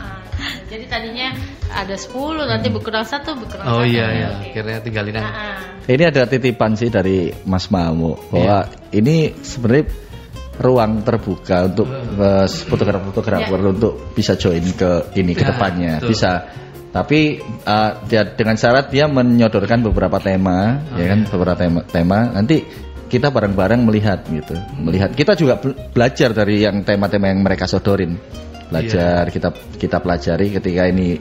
Jadi tadinya ada 10 nanti berkurang satu berkurang Oh satu. iya ya, Oke. akhirnya tinggalin aja. Nah, ah. Ini ada titipan sih dari Mas Mamu bahwa ini sebenarnya ruang terbuka untuk eh, fotografer-fotografer untuk bisa join ke ini ke Ya, depannya betul. bisa. Tapi eh, dia dengan syarat dia menyodorkan beberapa tema, Oh, ya kan iya. beberapa tema, tema. Nanti kita bareng-bareng melihat gitu, melihat. Kita juga bel- belajar dari yang tema-tema yang mereka sodorin, belajar Iya. kita kita pelajari ketika ini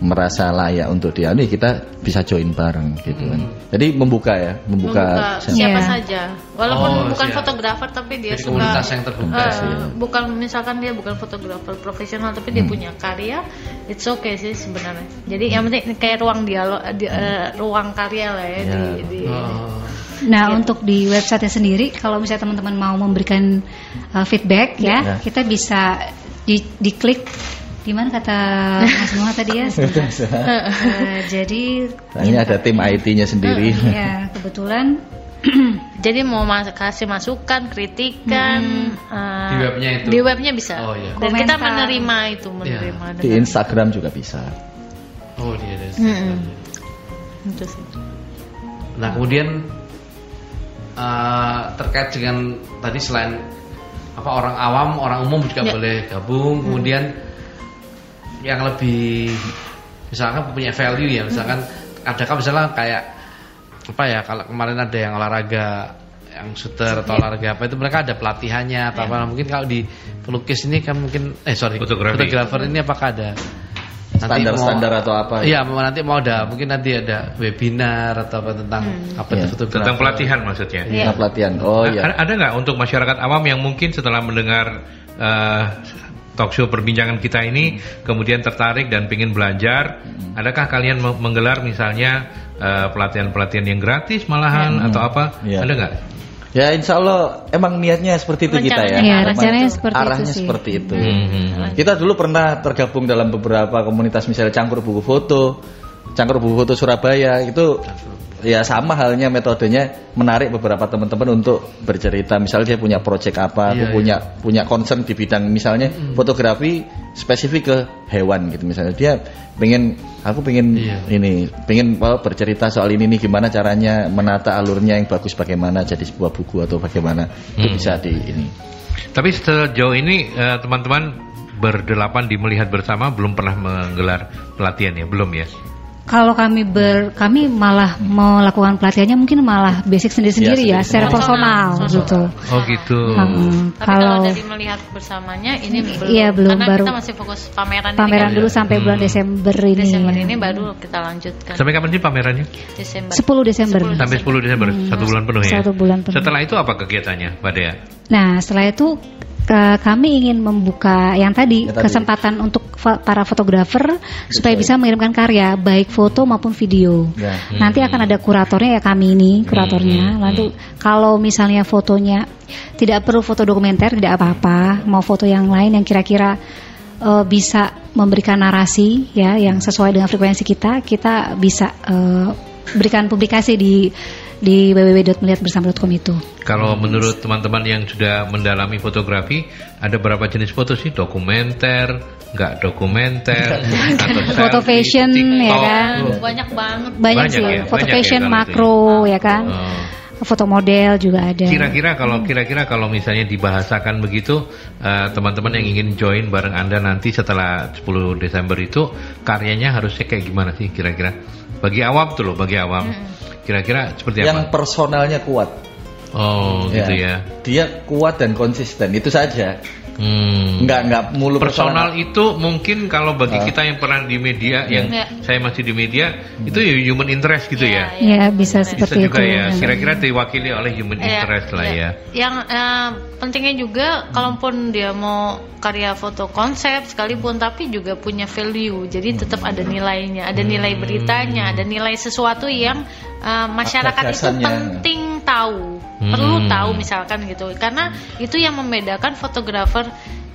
merasa layak untuk dia ini kita bisa join bareng gitu kan. Hmm. Jadi membuka ya, membuka, membuka siapa- Iya. saja walaupun Oh, bukan siap. fotografer tapi dia Jadi suka komunitas yang terbuka Eh, sih. bukan misalkan dia bukan fotografer profesional tapi dia punya karya it's okay sih sebenarnya jadi yang penting kayak ruang dialog di, eh, ruang karya lah ya, di, di Oh. Nah, untuk di website sendiri, kalau misalnya teman-teman mau memberikan uh, feedback ya, Ya. kita bisa di, diklik di mana kata Mas Noah tadi ya? <laughs> Eh, jadi Nah, ini ada tim IT-nya sendiri. ya kebetulan <clears throat> Jadi mau mas kasih masukan, kritikan eh, Di webnya itu? Di webnya bisa. Oh, iya. Dan kita Komentar. menerima itu, menerima. Di dengan- Instagram juga bisa. Oh dia ada. Itu sih. Nah kemudian eh, terkait dengan tadi selain apa orang awam, orang umum juga Ya. boleh gabung. Kemudian yang lebih misalkan punya value ya, misalkan adakah misalnya kayak apa ya kalau kemarin ada yang olahraga yang shooter atau olahraga apa itu mereka ada pelatihannya atau apa mungkin kalau di pelukis ini kan mungkin eh sorry Fotografi. fotografer ini apakah ada nanti mau- Standar-standar atau apa? Iya, mau nanti mau ada mungkin nanti ada webinar atau apa tentang apa itu Iya. fotografi. Tentang pelatihan maksudnya. Iya. Nah, pelatihan. Oh iya. Ada ada nggak untuk masyarakat awam yang mungkin setelah mendengar eh, talk show perbincangan kita ini kemudian tertarik dan ingin belajar, adakah kalian me- menggelar misalnya eh, pelatihan-pelatihan yang gratis malahan atau apa? Iya. Ada nggak? Ya insya Allah emang niatnya seperti itu kita ya. Memang rencananya seperti itu arahnya sih. seperti itu. Hmm. Kita dulu pernah tergabung dalam beberapa komunitas misalnya Cangkur Buku Foto, Cangkur Buku Foto Surabaya itu ya sama halnya metodenya menarik beberapa teman-teman untuk bercerita. Misalnya dia punya project apa, aku Iya, punya punya concern di bidang misalnya fotografi spesifik ke hewan gitu misalnya. Dia pengen aku pengen Iya. ini pengen oh, bercerita soal ini nih gimana caranya menata alurnya yang bagus bagaimana jadi sebuah buku atau bagaimana itu Hmm. bisa di ini. Tapi sejauh ini eh, teman-teman berdelapan di melihat bersama belum pernah menggelar pelatihan ya, belum ya? Kalau kami ber kami malah melakukan pelatihannya mungkin malah basic sendiri-sendiri Iya, ya, secara Personal, personal personal. gitu. Oh gitu. Hmm, Tapi kalau kalau dari melihat bersamanya ini belum. Iya, belum, Karena baru. kita masih fokus pameran, pameran ini dulu kan. sampai bulan Hmm. Desember ini. Desember ya. ini baru kita lanjutkan. Sampai kapan sih pamerannya? Desember. 10 Desember. 10 Sampai 10 Desember, satu bulan penuh ya. Satu bulan penuh. Setelah itu apa kegiatannya, Mbak Dea? Nah, setelah itu ke- kami ingin membuka yang tadi, Ya, tadi. kesempatan untuk para fotografer supaya bisa mengirimkan karya baik foto maupun video. Ya. Nanti akan ada kuratornya ya kami ini kuratornya. Hmm. Lalu kalau misalnya fotonya tidak perlu foto dokumenter tidak apa-apa, mau foto yang lain yang kira-kira eh, bisa memberikan narasi ya yang sesuai dengan frekuensi kita, kita bisa eh, berikan publikasi di di www.melihatbersama.com itu. Kalau menurut teman-teman yang sudah mendalami fotografi, ada berapa jenis foto sih? Dokumenter, nggak dokumenter, <laughs> atau Foto fashion, ya TikTok. kan? Banyak banget. Banyak, Banyak sih, ya, foto banyak ya fashion ya. makro ya kan, Oh. foto model juga ada. Kira-kira kalau kira-kira kalau misalnya dibahasakan begitu, eh, teman-teman yang ingin join bareng anda nanti setelah 10 Desember itu karyanya harusnya kayak gimana sih kira-kira? Bagi awam tuh loh, bagi awam. Kira-kira seperti Yang apa? personalnya kuat. Oh, gitu ya. Dia kuat dan konsisten itu saja. Hmm. Enggak enggak mulu Personal itu mungkin kalau bagi Ah. kita yang pernah di media, yang Ya. saya masih di media, itu ya human interest gitu ya. Ya bisa Bisa seperti juga itu. ya. Kira-kira diwakili oleh human Iya, interest lah iya. ya. Yang eh, pentingnya juga, kalaupun dia mau karya foto konsep sekalipun, tapi juga punya value. Jadi tetap ada nilainya, ada nilai beritanya, ada nilai sesuatu yang eh, masyarakat itu penting tahu, Hmm. perlu tahu misalkan gitu. Karena itu yang membedakan fotografer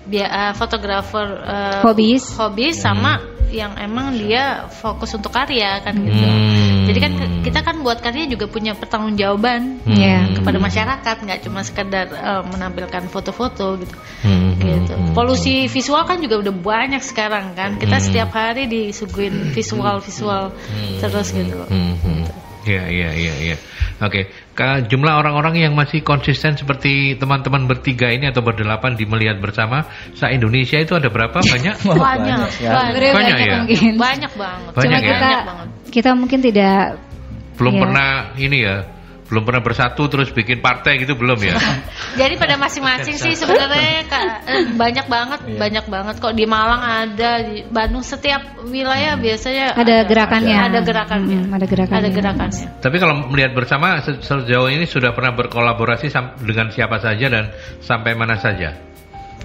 eh, fotografer eh, Hobis. hobis sama yang emang dia fokus untuk karya kan gitu. Hmm. Jadi kan kita kan buat karya juga punya pertanggungjawaban Hmm. Ya. kepada masyarakat, nggak cuma sekedar eh, menampilkan foto-foto gitu. Hmm, Gitu. hmm, hmm. Polusi visual kan juga udah banyak sekarang kan. Kita Hmm. setiap hari disuguhin visual-visual terus gitu. Hmm, hmm. Iya, iya, iya, iya. Oke, Ka- jumlah orang-orang yang masih konsisten seperti teman-teman bertiga ini atau berdelapan di melihat bersama, se Indonesia itu ada berapa? Banyak? <laughs> Wah, Banyak, sekali. banyak, Banyak ya? mungkin. banyak banget. Banyak Cuma ya? kita Banyak banget. kita mungkin tidak Belum Iya. pernah ini ya, belum pernah bersatu terus bikin partai gitu belum ya? <laughs> Jadi pada masing-masing sih sebenarnya Kak, eh, <laughs> banyak banget, Iya. banyak banget kok di Malang ada, di Bandung setiap wilayah biasanya ada gerakannya. Ada gerakannya. Hmm, ada gerakannya. Ada gerakannya. Tapi kalau melihat bersama se- sejauh ini sudah pernah berkolaborasi dengan siapa saja dan sampai mana saja?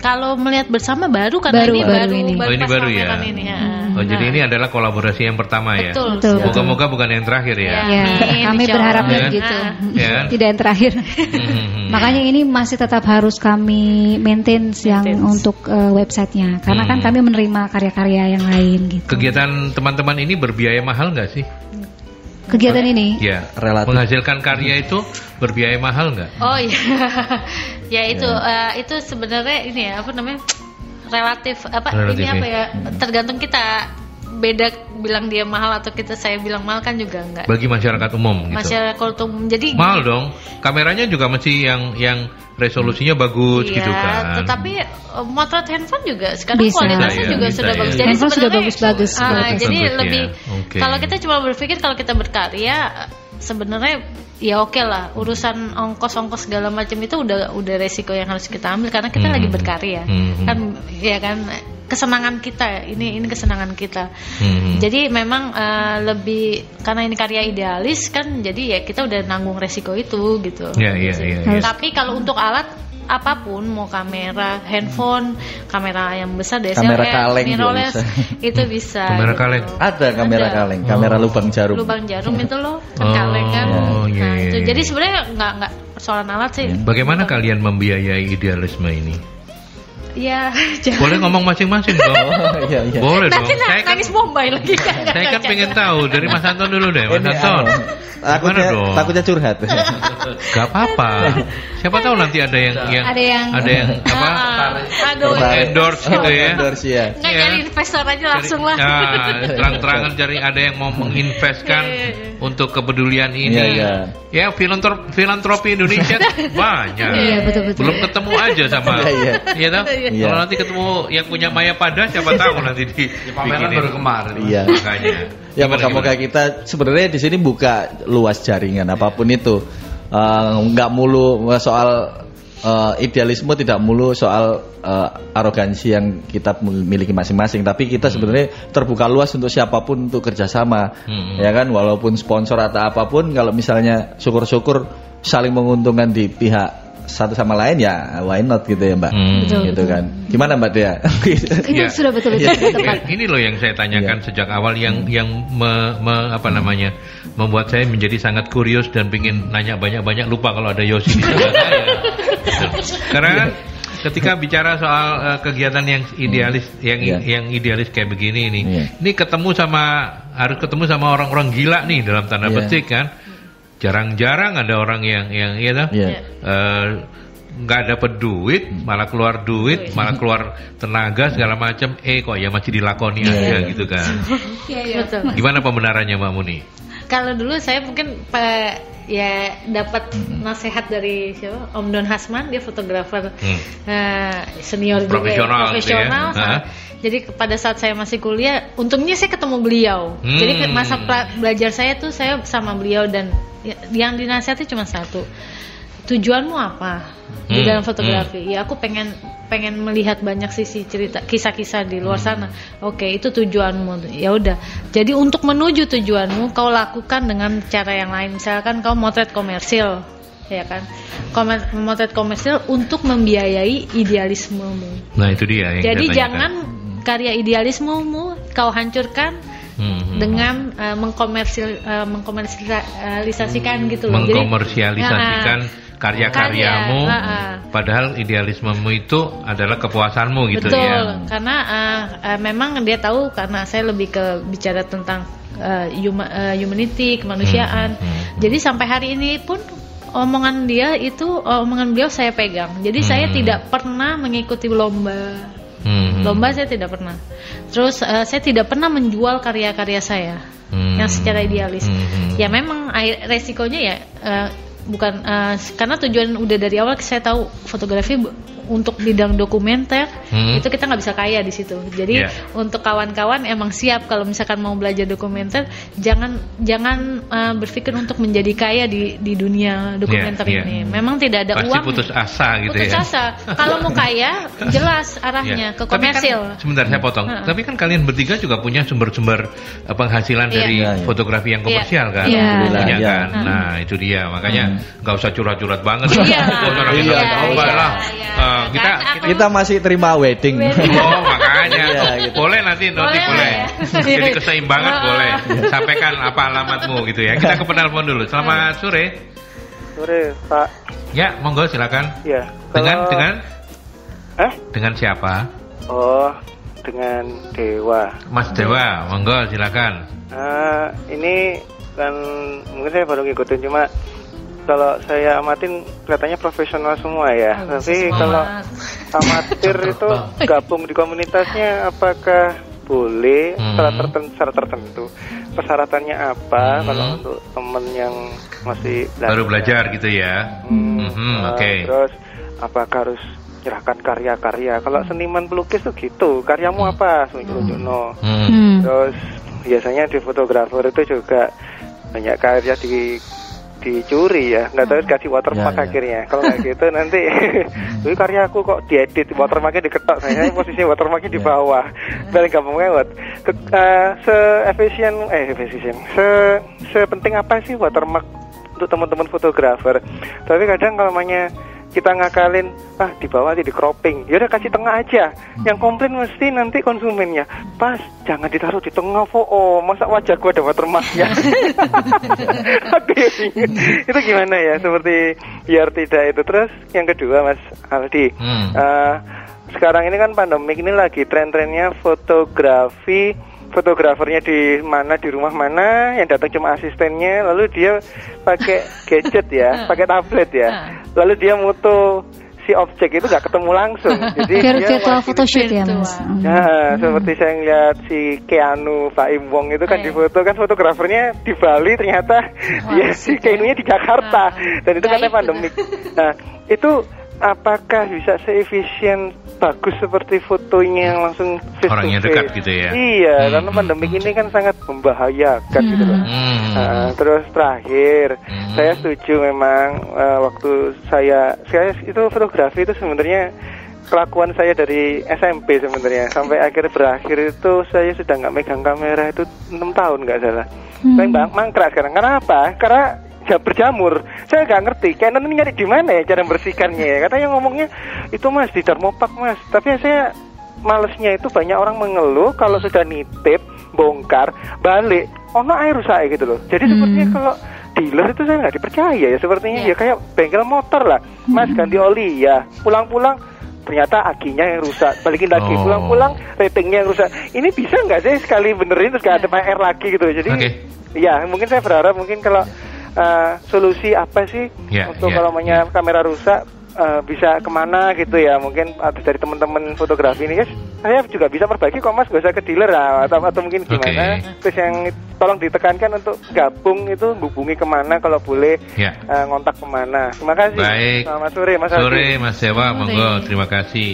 Kalau melihat bersama baru karena Baru, ini baru baru, ini. Oh, ini baru ya? Ini, ya. Oh, jadi Nah, ini adalah kolaborasi yang pertama ya? betul. Moga-moga bukan yang terakhir ya? Ya. Ya, Amin, kami berharapnya gitu. Ya kan? Tidak yang terakhir. Hmm. Makanya ini masih tetap harus kami maintain yang untuk eh, websitenya, karena kan Hmm. kami menerima karya-karya yang lain gitu. Kegiatan teman-teman ini berbiaya mahal nggak sih? Kegiatan ini. Ya, Relatif. menghasilkan karya itu berbiaya mahal nggak? Oh iya, <laughs> ya itu eh, itu sebenarnya ini ya apa namanya relatif apa Relatif, ini apa ya. ya tergantung kita beda bilang dia mahal atau kita saya bilang mahal kan juga enggak. Bagi masyarakat umum gitu. Masyarakat umum jadi Mahal dong. Kameranya juga mesti yang yang resolusinya bagus Iya, gitu kan. tetapi eh, motret handphone juga sekarang Bisa. kualitasnya Bisa, ya, juga bisa, sudah ya. bagus. Jadi Handphone sudah sebenarnya, bagus-bagus kualitasnya. jadi Bagus, ya. lebih Oke. kalau kita cuma berpikir kalau kita berkarya sebenarnya ya oke lah urusan ongkos-ongkos segala macam itu udah udah resiko yang harus kita ambil karena kita Hmm. lagi berkarya Hmm. kan ya kan kesenangan kita ini ini kesenangan kita Hmm. jadi memang eh, lebih karena ini karya idealis kan jadi ya kita udah nanggung resiko itu gitu Iya, iya, iya, iya. tapi kalau untuk alat apa pun mau kamera handphone kamera yang besar DSLR Kamera kaleng juga mirrorless bisa. <laughs> itu bisa Kamera gitu. kaleng? Ada kamera Ada. kaleng, kamera Oh. lubang jarum. lubang jarum itu loh <laughs> kan Oh, kaleng kan iya, nah iya, itu iya. jadi sebenarnya nggak nggak persoalan alat sih Bagaimana kalian membiayai idealisme ini? Ya <laughs> jangan Boleh ngomong masing-masing dong. <laughs> Oh, iya, iya. Boleh dong. nanti Saya kan, nangis bombay lagi kan <laughs> saya kan pengen tahu dari Mas Anton dulu deh, Mas Anton. anu, takutnya, Gimana dong? takutnya curhat. Gak apa-apa. Siapa tahu nanti ada yang yang Ada yang- ada yang apa? Ah, aduh Tertarik. Endorse gitu ya. Endorse ya. nggak Iya. nyari investor aja langsung lah Nah, terang-terangan cari ada yang mau menginvestkan Iya, iya, iya. untuk kepedulian ini. Iya, iya. Ya, filantrop filantropi Indonesia banyak. Iya, betul-betul. Belum ketemu aja sama. Iya, iya. Iya? Iya. Kalau nanti ketemu yang punya Maya Pada siapa tahu nanti di pameran bikinin. baru kemarin. Iya. Makanya. Ya moga-moga kita sebenarnya di sini buka luas jaringan apa pun itu. Eh, nggak mulu soal eh, idealisme tidak mulu soal eh, arogansi yang kita miliki masing-masing, tapi kita sebenarnya terbuka luas untuk siapa pun untuk kerjasama, Hmm. ya kan, walaupun sponsor atau apa pun, kalau misalnya syukur-syukur saling menguntungkan di pihak satu sama lain ya why not gitu ya mbak, Hmm. Betul, gitu betul. kan, gimana mbak Dea? <laughs> Itu Iya. sudah betul-betul Iya. tepat. Ya, ini loh yang saya tanyakan sejak awal yang yang me- me- apa namanya membuat saya menjadi sangat kurius dan ingin nanya banyak-banyak lupa kalau ada Yosi di. Gitu. <laughs> Karena kan ketika bicara soal eh, kegiatan yang idealis yang Iya. yang idealis kayak begini ini, Iya. ini ketemu sama harus ketemu sama orang-orang gila nih dalam tanda Iya. petik kan. Jarang-jarang ada orang yang yang iya toh? Iya. Eh, nggak dapat duit, malah keluar duit, malah keluar tenaga segala macam. Eh kok ya masih dilakoni Iya, aja iya. gitu kan? <laughs> betul Gimana pembenarannya Mbak Muni? Kalau dulu saya mungkin ya dapat nasihat dari siapa? Om Don Hasman, dia fotografer Hmm. eh, senior juga ya, Profesional gitu ya. profesional. Nah, Jadi pada saat saya masih kuliah, untungnya saya ketemu beliau. Hmm. Jadi masa belajar saya tuh saya sama beliau dan ya- yang dinasihati cuma satu. Tujuanmu apa di Hmm, dalam fotografi? Ya aku pengen pengen melihat banyak sisi cerita kisah-kisah di luar Hmm. sana. Oke, itu tujuanmu. Ya udah. Jadi untuk menuju tujuanmu kau lakukan dengan cara yang lain. Misalkan kau motret komersil, ya kan? Komer- motret komersil untuk membiayai idealismemu. Nah itu dia yang Jadi jangan karya idealismemu kau hancurkan Hmm, hmm. dengan eh, mengkomersil eh, mengkomersialisasikan gitu loh. Jadi- mengkomersialisasikan karya-karyamu, Karya, ah, ah. padahal idealismemu itu adalah kepuasanmu gitu Betul, ya. karena uh, uh, memang dia tahu karena saya lebih ke bicara tentang uh, huma- uh, humanity, kemanusiaan. Hmm, hmm, hmm. Jadi sampai hari ini pun omongan dia itu omongan beliau saya pegang. Jadi saya Hmm. tidak pernah mengikuti lomba. Hmm, hmm. Lomba saya tidak pernah. Terus uh, saya tidak pernah menjual karya-karya saya Hmm. yang secara idealis. Hmm, hmm. Ya memang air- resikonya ya uh, bukan uh, karena tujuan udah dari awal saya tahu fotografi untuk bidang dokumenter Hmm. itu kita nggak bisa kaya di situ. Jadi Yeah. untuk kawan-kawan emang siap kalau misalkan mau belajar dokumenter jangan jangan uh, berpikir untuk menjadi kaya di di dunia dokumenter Yeah, ini. yeah. Memang tidak ada Pasti uang. putus asa gitu Putus ya. asa. Kalau mau kaya <laughs> jelas arahnya Ya. ke Tapi kan- komersil. sebentar saya potong. Heeh. Tapi kan kalian bertiga juga punya sumber-sumber eh, penghasilan Iya. dari Iya, iya. fotografi yang komersial kan? Iya. Punya Iya. kan? Nah, itu dia. Makanya nggak usah curhat-curhat banget. Iya. Oh, orang kita Iya, iya, lah. Iya. Eh, kita Kan kita Kita masih terima wedding. <laughs> Oh makanya Iya, gitu. boleh nanti nanti Boleh, boleh. boleh. Jadi keseimbangan Oh. <laughs> boleh. Sampaikan apa alamatmu gitu ya. Kita ke penelpon dulu. Selamat sore. Sore, Pak. Ya, monggo silakan. Ya. Dengan kalau- dengan Eh? dengan siapa? Oh, dengan Dewa. Mas Dewa, monggo silakan. Eh, ini bukan mungkin saya baru ngikutin cuma kalau saya amatin kelihatannya profesional semua ya. Bagus, Tapi semangat. kalau amatir itu gabung di komunitasnya apakah boleh Hmm. syarat tertentu, syarat tertentu persyaratannya apa Hmm. kalau untuk temen yang masih Baru belajar gitu ya. Hmm, Mhm, eh, oke. Terus apakah harus nyerahkan karya-karya? Kalau seniman pelukis tuh gitu, karyamu apa? No. Hmm. Hmm. Terus biasanya di fotografer itu juga banyak karya di dicuri ya. Nggak tahu dikasih watermark Ya, ya. akhirnya. Kalau nggak gitu nanti <laughs> <laughs> ini karyaku kok diedit watermarknya diketok. Saya posisi watermarknya di bawah. Paling gampang banget Ke, eh, se efisien eh efisien. Se sepenting apa sih watermark untuk teman-teman fotografer? Tapi kadang kalau namanya kita ngakalin ah di bawah aja di cropping. Ya udah kasih tengah aja. Yang komplain mesti nanti konsumennya pas jangan ditaruh di tengah po oh masa wajah gua ada watermarknya <laughs> Aduh, itu gimana ya? Seperti biar tidak itu. Terus yang kedua mas Aldi. Hmm. Eh, sekarang ini kan pandemik ini lagi tren-trennya fotografi. Fotografernya di mana di rumah mana yang datang cuma asistennya lalu dia pakai gadget ya <laughs> pakai tablet ya lalu dia moto si objek itu nggak ketemu langsung <laughs> jadi Vir- dia virtual photoshoot ya mas. Hmm. Nah, seperti saya ngeliat si Keanu Faim Wong itu kan Iya. di foto kan fotografernya di Bali ternyata ya si Keanu-nya di Jakarta dan itu katanya Gaib pandemik. Nah, itu apakah bisa seefisien bagus seperti fotonya yang langsung face to Orangnya face? dekat gitu ya? Iya, Hmm, karena hmm, pandemik ini kan sangat membahayakan gitu loh. Hmm. Nah, terus terakhir, Hmm. saya setuju memang eh, waktu saya saya itu fotografi itu sebenarnya kelakuan saya dari SMP sebenarnya sampai akhir berakhir itu saya sudah nggak megang kamera itu enam tahun nggak salah. Hmm. Saya bang mangkrak sekarang. Karena apa? Karena berjamur. Saya nggak ngerti. Canon ini nyari di mana ya cara membersihkannya ya. Katanya ngomongnya itu mas di Darmopak mas. Tapi saya malesnya itu banyak orang mengeluh kalau sudah nitip bongkar balik ono air rusak gitu loh. Jadi sepertinya kalau dealer itu saya nggak dipercaya ya sepertinya ya kayak bengkel motor lah. Mas ganti oli ya. Pulang-pulang ternyata akinya yang rusak balikin lagi Oh. pulang-pulang ratingnya yang rusak ini bisa nggak sih sekali benerin terus nggak ada PR lagi gitu jadi Oke. ya mungkin saya berharap mungkin kalau uh, solusi apa sih Ya, untuk ya, kalau namanya kamera rusak uh, bisa ke mana gitu ya mungkin ada dari teman-teman fotografi ini guys saya juga bisa perbaiki kok mas gak usah ke dealer lah, atau, atau mungkin gimana terus yang tolong ditekankan untuk gabung itu hubungi ke mana kalau boleh Ya. uh, ngontak ke mana terima kasih Baik. selamat sore mas Sore Aldi. Mas Dewa, monggo terima kasih.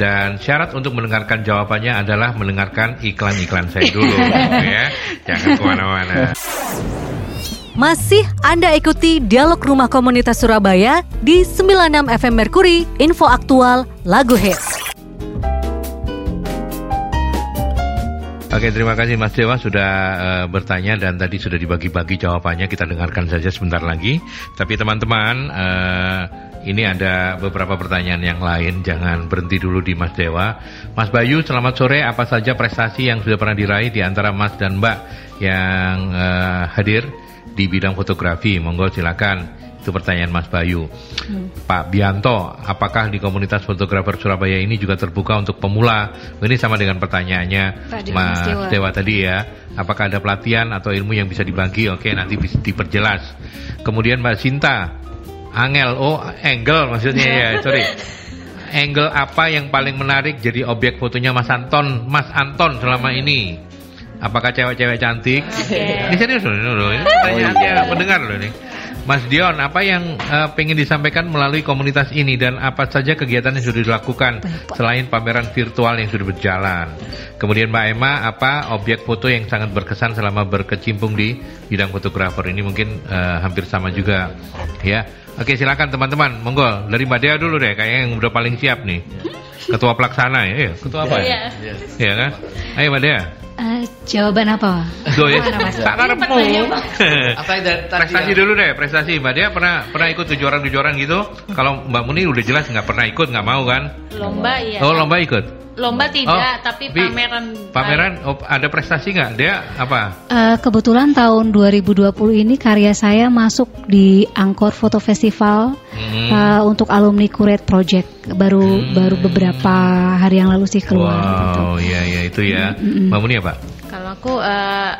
Dan syarat untuk mendengarkan jawabannya adalah mendengarkan iklan-iklan saya dulu, <laughs> ya. Jangan ke mana-mana. Masih Anda ikuti Dialog Rumah Komunitas Surabaya di 96 FM Merkuri, info aktual, lagu hits. Oke, terima kasih Mas Dewa sudah eh, bertanya dan tadi sudah dibagi-bagi jawabannya. Kita dengarkan saja sebentar lagi. Tapi teman-teman, eh, ini ada beberapa pertanyaan yang lain. Jangan berhenti dulu di Mas Dewa. Mas Bayu, selamat sore. Apa saja prestasi yang sudah pernah diraih di antara Mas dan Mbak yang eh, hadir di bidang fotografi? Monggo silakan. Itu pertanyaan Mas Bayu. Pak Bianto, apakah di komunitas fotografer Surabaya ini juga terbuka untuk pemula? Ini sama dengan pertanyaannya Mas Dewa. Dewa tadi ya. Apakah ada pelatihan atau ilmu yang bisa dibagi? Oke, nanti bisa diperjelas. Kemudian Mbak Sinta, Angel, oh angle maksudnya ya, <laughs> sorry. Angle apa yang paling menarik jadi objek fotonya Mas Anton, Mas Anton selama ini? Apakah cewek-cewek cantik? Ini serius loh, ini loh. Ini pertanyaannya pendengar loh ini. Mas Dion, apa yang eh, pengen disampaikan melalui komunitas ini dan apa saja kegiatan yang sudah dilakukan selain pameran virtual yang sudah berjalan? Kemudian Mbak Emma, apa objek foto yang sangat berkesan selama berkecimpung di bidang fotografer ini mungkin eh, hampir sama juga, ya. Oke, silakan teman-teman, monggo dari Mbak Dea dulu deh, kayaknya yang udah paling siap nih. Ketua pelaksana ya, Iya, ketua apa ya? Iya kan? Ayo Mbak Dea. Eh, jawaban apa? Go ya. Tak karepmu. <laughs> Apa yang dari- tadi Prestasi dulu deh, prestasi. Mbak Dea pernah pernah ikut kejuaraan-kejuaraan gitu? Kalau Mbak Muni udah jelas nggak pernah ikut, nggak mau kan? Lomba iya. Oh, lomba ikut. Lomba tidak, Oh, tapi pameran. Pameran oh, ada prestasi nggak? Dia apa? Eh, kebetulan tahun 2020 ini karya saya masuk di Angkor Foto Festival Hmm. eh, untuk alumni Kuret Project baru Hmm. baru beberapa hari yang lalu sih keluar gitu. Wow, iya iya itu ya. Mbak Muni apa? Kalau aku eh,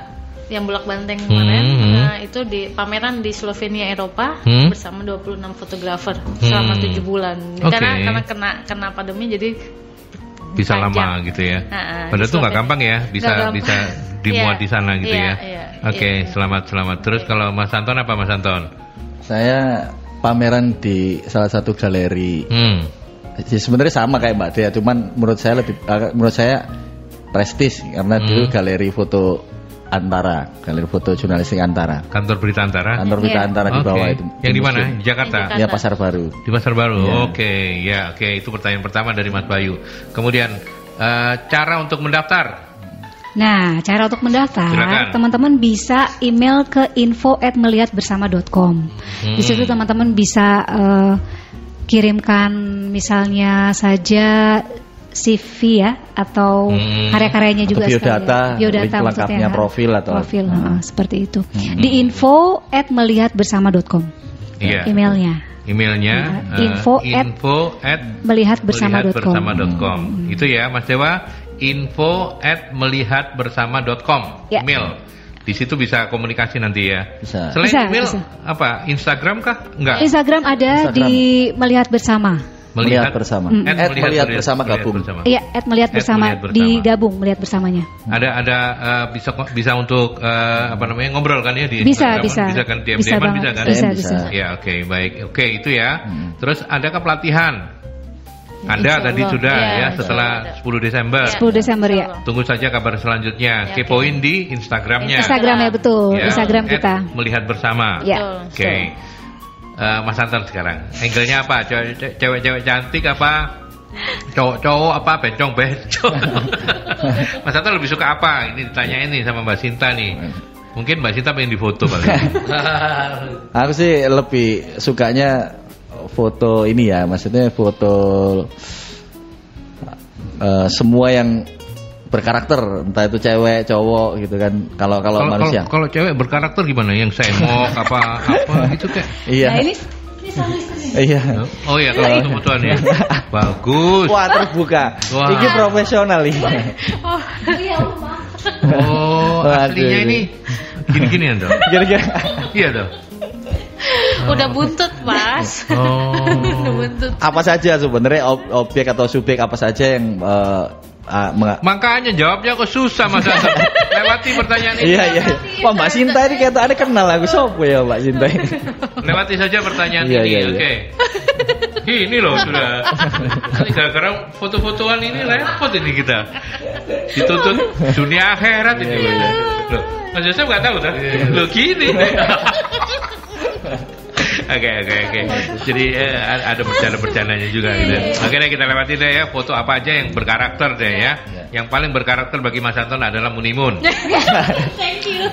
yang bolak banteng kemarin Hmm. nah itu di pameran di Slovenia Eropa Hmm. bersama 26 fotografer selama Hmm. tujuh bulan Oke. karena karena kena kena pandemi jadi Bisa panjang. lama gitu ya. Ah, ah, Padahal tuh nggak gampang ya, bisa gampang. bisa <laughs> dimuat Iya, di sana gitu iya, ya. iya, Oke, iya. selamat selamat. Terus kalau Mas Anton apa Mas Anton? Saya pameran di salah satu galeri. Hmm. Ya, sebenarnya sama kayak Mbak Dea, cuman menurut saya lebih agak- menurut saya prestis karena Hmm. dulu galeri foto Antara, galeri foto jurnalistik Antara. Kantor Berita Antara. Kantor berita Iya. Antara di bawah itu. Yang di mana? Di Jakarta. Di Ya Pasar Baru. Di Pasar Baru. Iya. Oke, ya oke itu pertanyaan pertama dari Mas Bayu. Kemudian eh, cara untuk mendaftar. Nah, cara untuk mendaftar, teman-teman bisa email ke info@melihatbersama.com. Hmm. Di situ teman-teman bisa eh, kirimkan misalnya saja CV ya atau Hmm. karya-karyanya juga Atau sekalian. biodata, biodata link lengkapnya, maksudnya. profil atau- profil Hmm. heeh, seperti itu. Hmm. Di info@melihatbersama.com. Iya. Emailnya Emailnya Nah, eh, info at info at melihatbersama.com. melihatbersama.com. Itu ya Mas Dewa, info at melihatbersama.com. Ya. Email. Di situ bisa komunikasi nanti ya. Bisa. Selain Bisa, email bisa. apa? Instagram kah? Enggak. Instagram ada Instagram. di melihat bersama. Melihat bersama. Mm. At At melihat bersama gabung. bersama. Iya, at melihat At bersama, Melihat Bersama. digabung melihat bersamanya. Ada ada eh, bisa bisa untuk eh, apa namanya ngobrol kan ya di Bisa, Instagram? bisa. bisa kan diam Bisa banget. bisa kan Bisa, DM bisa. ya oke baik oke itu ya Hmm. terus adakah pelatihan anda Insya tadi Allah. sudah ya insya setelah Allah. 10 Desember 10 Desember ya. tunggu saja kabar selanjutnya Ya, kepoin di Instagramnya Instagram ya betul, Ya, Instagram at kita. melihat bersama Ya. oke Eh, Mas Anton sekarang. Angle-nya apa? Cewek- cewek-cewek cantik apa? Cowok-cowok apa? Bencong bencong. <laughs> Mas Anton lebih suka apa? Ini ditanya ini sama Mbak Sinta nih. Mungkin Mbak Sinta pengen difoto paling <laughs> Aku sih lebih sukanya foto ini ya, maksudnya foto eh, semua yang berkarakter, entah itu cewek, cowok gitu kan. Kalau kalau manusia. kalau- kalau cewek berkarakter gimana yang semok <laughs> apa apa gitu kayak Iya. Nah, ini Iya. oh iya kalau itu fotoan ya <laughs> bagus Wah, terbuka. Wah. Ini profesional ini. <laughs> oh Waduh, aslinya ini gini-gini ya dong Kira-kira iya dong udah buntut mas oh udah buntut apa saja sebenarnya ob- objek atau subjek apa saja yang eh, menga- Makanya jawabnya kok susah Mas. <laughs> Lewati pertanyaan ini. Iya iya. Wah Mbak Sinta ini kayak ada kenal aku sopo ya Mbak Sinta ini. Lewati saja pertanyaan Iya, ini. iya, iya. Oke. Ini loh sudah. Gara-gara foto-fotoan ini repot ini kita. Dituntut dunia akhirat ini. Iya, iya. Loh, Mas Yosef nggak tahu kan? Loh gini. <laughs> Oke oke oke. Jadi eh, ada bercanda-bercandanya juga gitu. Oke deh kita lewati deh ya foto apa aja yang berkarakter deh ya. Yang paling berkarakter bagi Mas Anton adalah Munimun. <laughs> thank you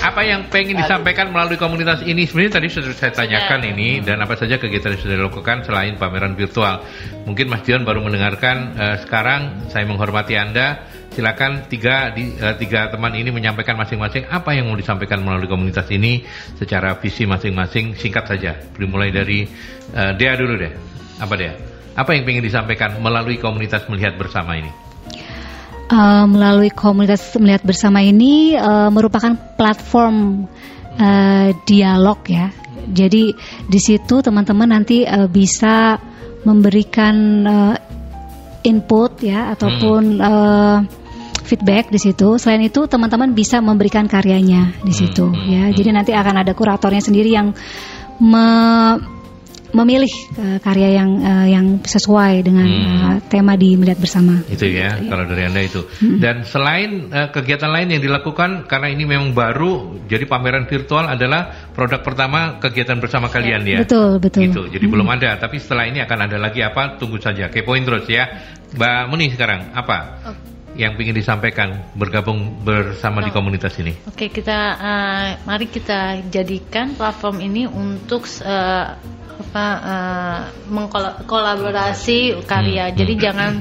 Apa yang pengen disampaikan melalui komunitas ini sebenarnya tadi sudah saya tanyakan ini dan apa saja kegiatan yang sudah dilakukan selain pameran virtual. Mungkin Mas Dion baru mendengarkan eh, sekarang saya menghormati Anda. Silakan tiga di, eh, tiga teman ini menyampaikan masing-masing apa yang mau disampaikan melalui komunitas ini secara visi masing-masing singkat saja. Dimulai dari eh, Dea dulu deh. Apa Dea? Apa yang pengen disampaikan melalui komunitas melihat bersama ini? Eh, melalui komunitas melihat bersama ini eh, merupakan platform eh, dialog ya. Jadi di situ teman-teman nanti eh, bisa memberikan eh, input ya ataupun eh, feedback di situ. Selain itu teman-teman bisa memberikan karyanya di situ Hmm, hmm, ya. hmm. Jadi nanti akan ada kuratornya sendiri yang me- memilih eh, karya yang eh, yang sesuai dengan Hmm. eh, tema di melihat bersama. Itu ya, kalau dari Anda itu. Dan selain eh, kegiatan lain yang dilakukan karena ini memang baru, jadi pameran virtual adalah produk pertama kegiatan bersama kalian ya. Betul, betul. Gitu. Jadi belum ada, tapi setelah ini akan ada lagi apa? Tunggu saja. Kepoin terus ya. Mbak Muni sekarang apa? Yang ingin disampaikan bergabung bersama di Oh. komunitas ini. Oke kita eh, mari kita jadikan platform ini untuk eh, apa eh, mengkolaborasi karya. Hmm, Jadi hmm. jangan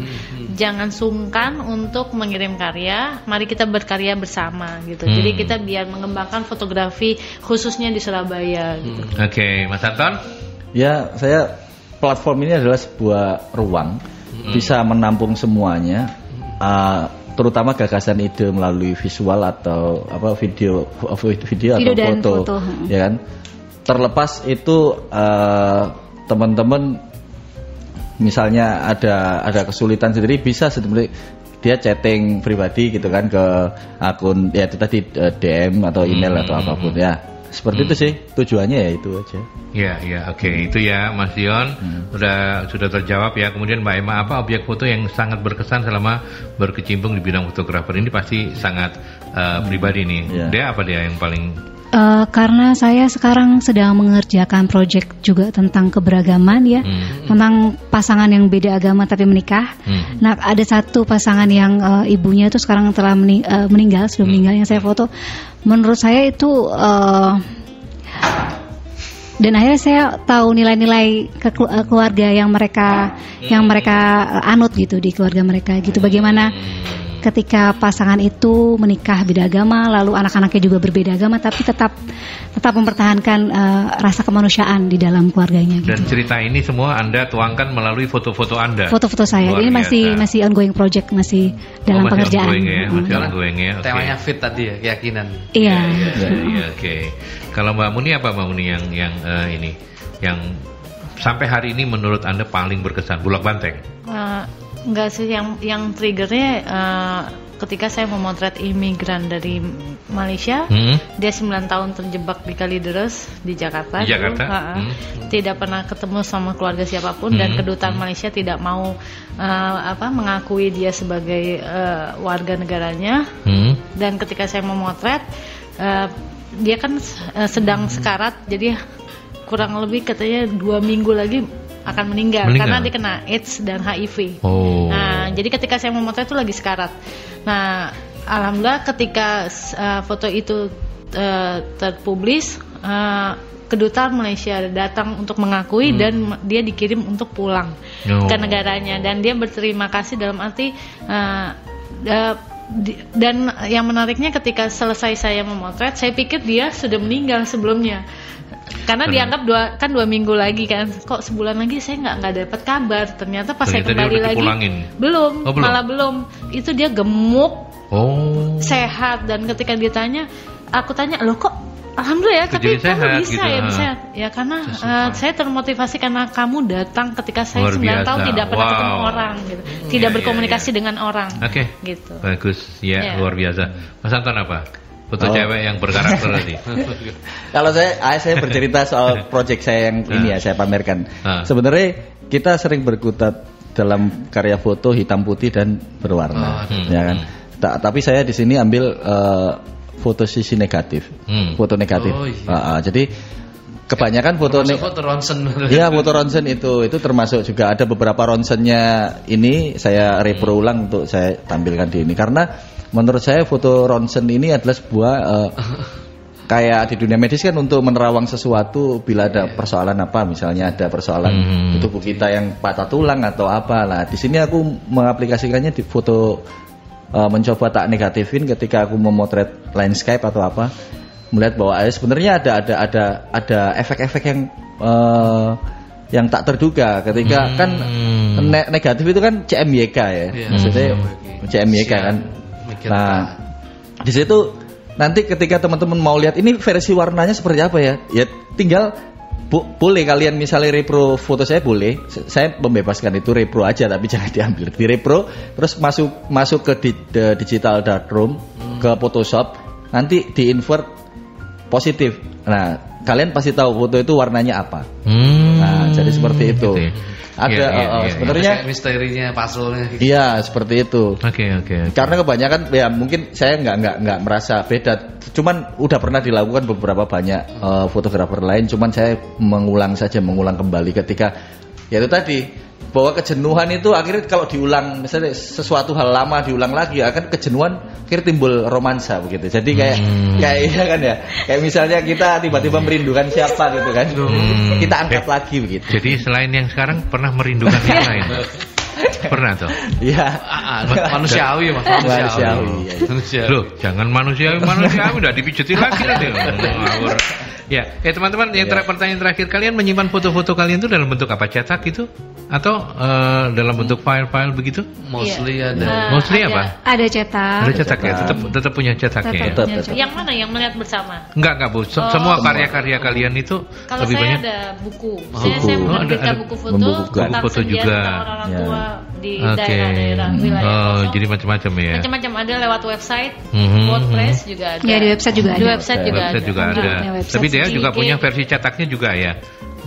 jangan sungkan untuk mengirim karya. Mari kita berkarya bersama gitu. Hmm. Jadi kita biar mengembangkan fotografi khususnya di Surabaya gitu. Oke, Mas Anton. Ya, saya platform ini adalah sebuah ruang bisa menampung semuanya. Uh, terutama gagasan ide melalui visual atau apa video video, Video atau foto, foto, ya kan? Terlepas itu eh, teman-teman misalnya ada ada kesulitan sendiri bisa sebenarnya dia chatting pribadi gitu kan ke akun ya itu tadi eh, DM atau email Hmm, atau hmm, apa pun hmm. ya seperti itu sih tujuannya ya itu aja Ya, ya, oke, itu ya, Mas Dion, sudah sudah terjawab ya. Kemudian Mbak Emma, apa objek foto yang sangat berkesan selama berkecimpung di bidang fotografer ini pasti sangat eh, pribadi nih. Iya. Dia apa dia yang paling? Eh, karena saya sekarang sedang mengerjakan proyek juga tentang keberagaman ya, Hmm. tentang pasangan yang beda agama tapi menikah. Hmm. Nah, ada satu pasangan yang eh, ibunya itu sekarang telah meni- eh, meninggal, sudah Hmm. meninggal yang saya foto. Menurut saya itu eh, dan akhirnya saya tahu nilai-nilai keluarga yang mereka yang mereka anut gitu di keluarga mereka gitu. Bagaimana ketika pasangan itu menikah beda agama, lalu anak-anaknya juga berbeda agama, tapi tetap tetap mempertahankan eh, rasa kemanusiaan di dalam keluarganya Dan gitu. cerita ini semua Anda tuangkan melalui foto-foto Anda. Foto-foto saya Luar ini masih biasa. masih ongoing project, masih Oh, dalam masih pengerjaan. ongoing ya, masih Hmm. ongoing ya. oke. Temanya fit tadi ya, keyakinan. Iya. Iya, iya, iya, oke. Kalau Mbak Muni apa Mbak Muni yang yang eh, ini, yang sampai hari ini menurut Anda paling berkesan? Bulak Banteng. Eh, enggak sih yang yang triggernya eh, ketika saya memotret imigran dari Malaysia Hmm? dia 9 tahun terjebak di Kalideres di Jakarta Di dulu. Jakarta? Ha-ha. Hmm. tidak pernah ketemu sama keluarga siapa pun dan Hmm. kedutaan Malaysia tidak mau eh, apa mengakui dia sebagai eh, warga negaranya Hmm? dan ketika saya memotret eh, dia kan eh, sedang sekarat jadi kurang lebih katanya dua minggu lagi akan meninggal, Meninggal. karena dia kena AIDS dan HIV. Oh. Nah, jadi ketika saya memotret itu lagi sekarat. Nah, alhamdulillah ketika uh, foto itu uh, terpublis, uh, kedutaan Malaysia datang untuk mengakui dan ma- dia dikirim untuk pulang Oh. ke negaranya dan dia berterima kasih dalam arti uh, uh, di- dan yang menariknya ketika selesai saya memotret, saya pikir dia sudah meninggal sebelumnya. Karena Karena- dianggap dua kan dua minggu lagi kan, kok sebulan lagi saya nggak nggak dapat kabar. Ternyata pas saya Ternyata dia kembali lagi belum, Oh, belum? malah belum. Itu dia gemuk, Oh. sehat dan ketika ditanya, aku tanya, "Loh kok alhamdulillah ya, tapi jadi kamu sehat bisa gitu, ya bisa." Ya karena eh, saya termotivasi karena kamu datang ketika saya Luar 9 tahun tidak pernah Wow. ketemu orang gitu. Tidak Iya, iya, berkomunikasi dengan orang. Oke. Gitu. Bagus, ya Ya. luar biasa. Mas Anton apa? Foto Oh. cewek yang berkarakter tadi. <laughs> Kalau saya, ah, saya bercerita soal <laughs> project saya yang ini ya saya pamerkan. Ah. Sebenarnya kita sering berkutat dalam karya foto hitam putih dan berwarna, Oh, hmm, ya kan. Ta- tapi saya di sini ambil eh, foto sisi negatif, Hmm. foto negatif. Oh, iya. Ah, ah, jadi kebanyakan foto Termasuk foto ronsen. Iya foto ronsen itu itu termasuk juga ada beberapa ronsennya ini saya repro ulang untuk saya tampilkan di ini karena menurut saya foto ronsen ini adalah sebuah eh, <laughs> kayak di dunia medis kan untuk menerawang sesuatu bila ada persoalan apa misalnya ada persoalan Hmm. tubuh kita yang patah tulang atau apa lah di sini aku mengaplikasikannya di foto eh, mencoba tak negatifin ketika aku memotret landscape atau apa melihat bahwa eh, sebenarnya ada ada ada ada efek-efek yang eh, yang tak terduga ketika Hmm. kan ne- negatif itu kan CMYK ya Iya, maksudnya CMYK. CMYK kan Nah di situ nanti ketika teman-teman mau lihat ini versi warnanya seperti apa ya? Ya tinggal bu- boleh kalian misalnya repro foto saya boleh. Saya membebaskan itu repro aja tapi <laughs> jangan diambil. Di repro terus masuk masuk ke di- de- digital darkroom ke Photoshop. Nanti di invert positif. Nah kalian pasti tahu foto itu warnanya apa Hmm. nah jadi seperti itu Gitu ya. ada Iya, iya, eh, eh, iya. sebenarnya Kayak misterinya puzzle-nya gitu. iya seperti itu Oke, oke. oke. karena kebanyakan ya mungkin saya nggak nggak nggak merasa beda cuman udah pernah dilakukan beberapa banyak eh, fotografer lain cuman saya mengulang saja mengulang kembali ketika ya itu tadi bahwa kejenuhan itu akhirnya kalau diulang misalnya sesuatu hal lama diulang lagi akan kejenuhan akhirnya timbul romansa begitu jadi kayak Hmm. kayak iya kan ya kayak misalnya kita tiba-tiba merindukan siapa gitu kan Hmm. kita angkat Eh, lagi begitu Jadi selain yang sekarang pernah merindukan yang lain. <laughs> Pernah tuh. Iya Ah, ah, manusiawi mas Manusiawi, manusiawi iya, iya. Loh, jangan manusiawi manusiawi udah dipijetin lagi nanti. <laughs> Ngawur. Ya, eh teman-teman, yang Ya. terakhir pertanyaan terakhir kalian menyimpan foto-foto kalian itu dalam bentuk apa? Cetak itu atau eh, dalam bentuk file-file begitu? Mostly Iya. ada. Nah, Mostly ada- apa? Ada cetak. Ada cetak ya, cetak. tetap tetap punya cetaknya ya. Tetap. Yang- Yang mana yang melihat bersama? Enggak, enggak Bu. Se- Oh. Semua karya-karya kalian itu Kalau lebih saya banyak ada buku. Buku. Saya, saya Oh, ada- ada buku foto membukukan. tentang Buku foto juga. tentang orang Ya. tua di Oke. daerah-daerah wilayah Oh, jadi macam-macam ya. macam-macam ada lewat website, WordPress juga ada. Ya, di website juga Di ada. website juga Website juga ada. Punya Tapi dia juga punya versi cetaknya juga ya.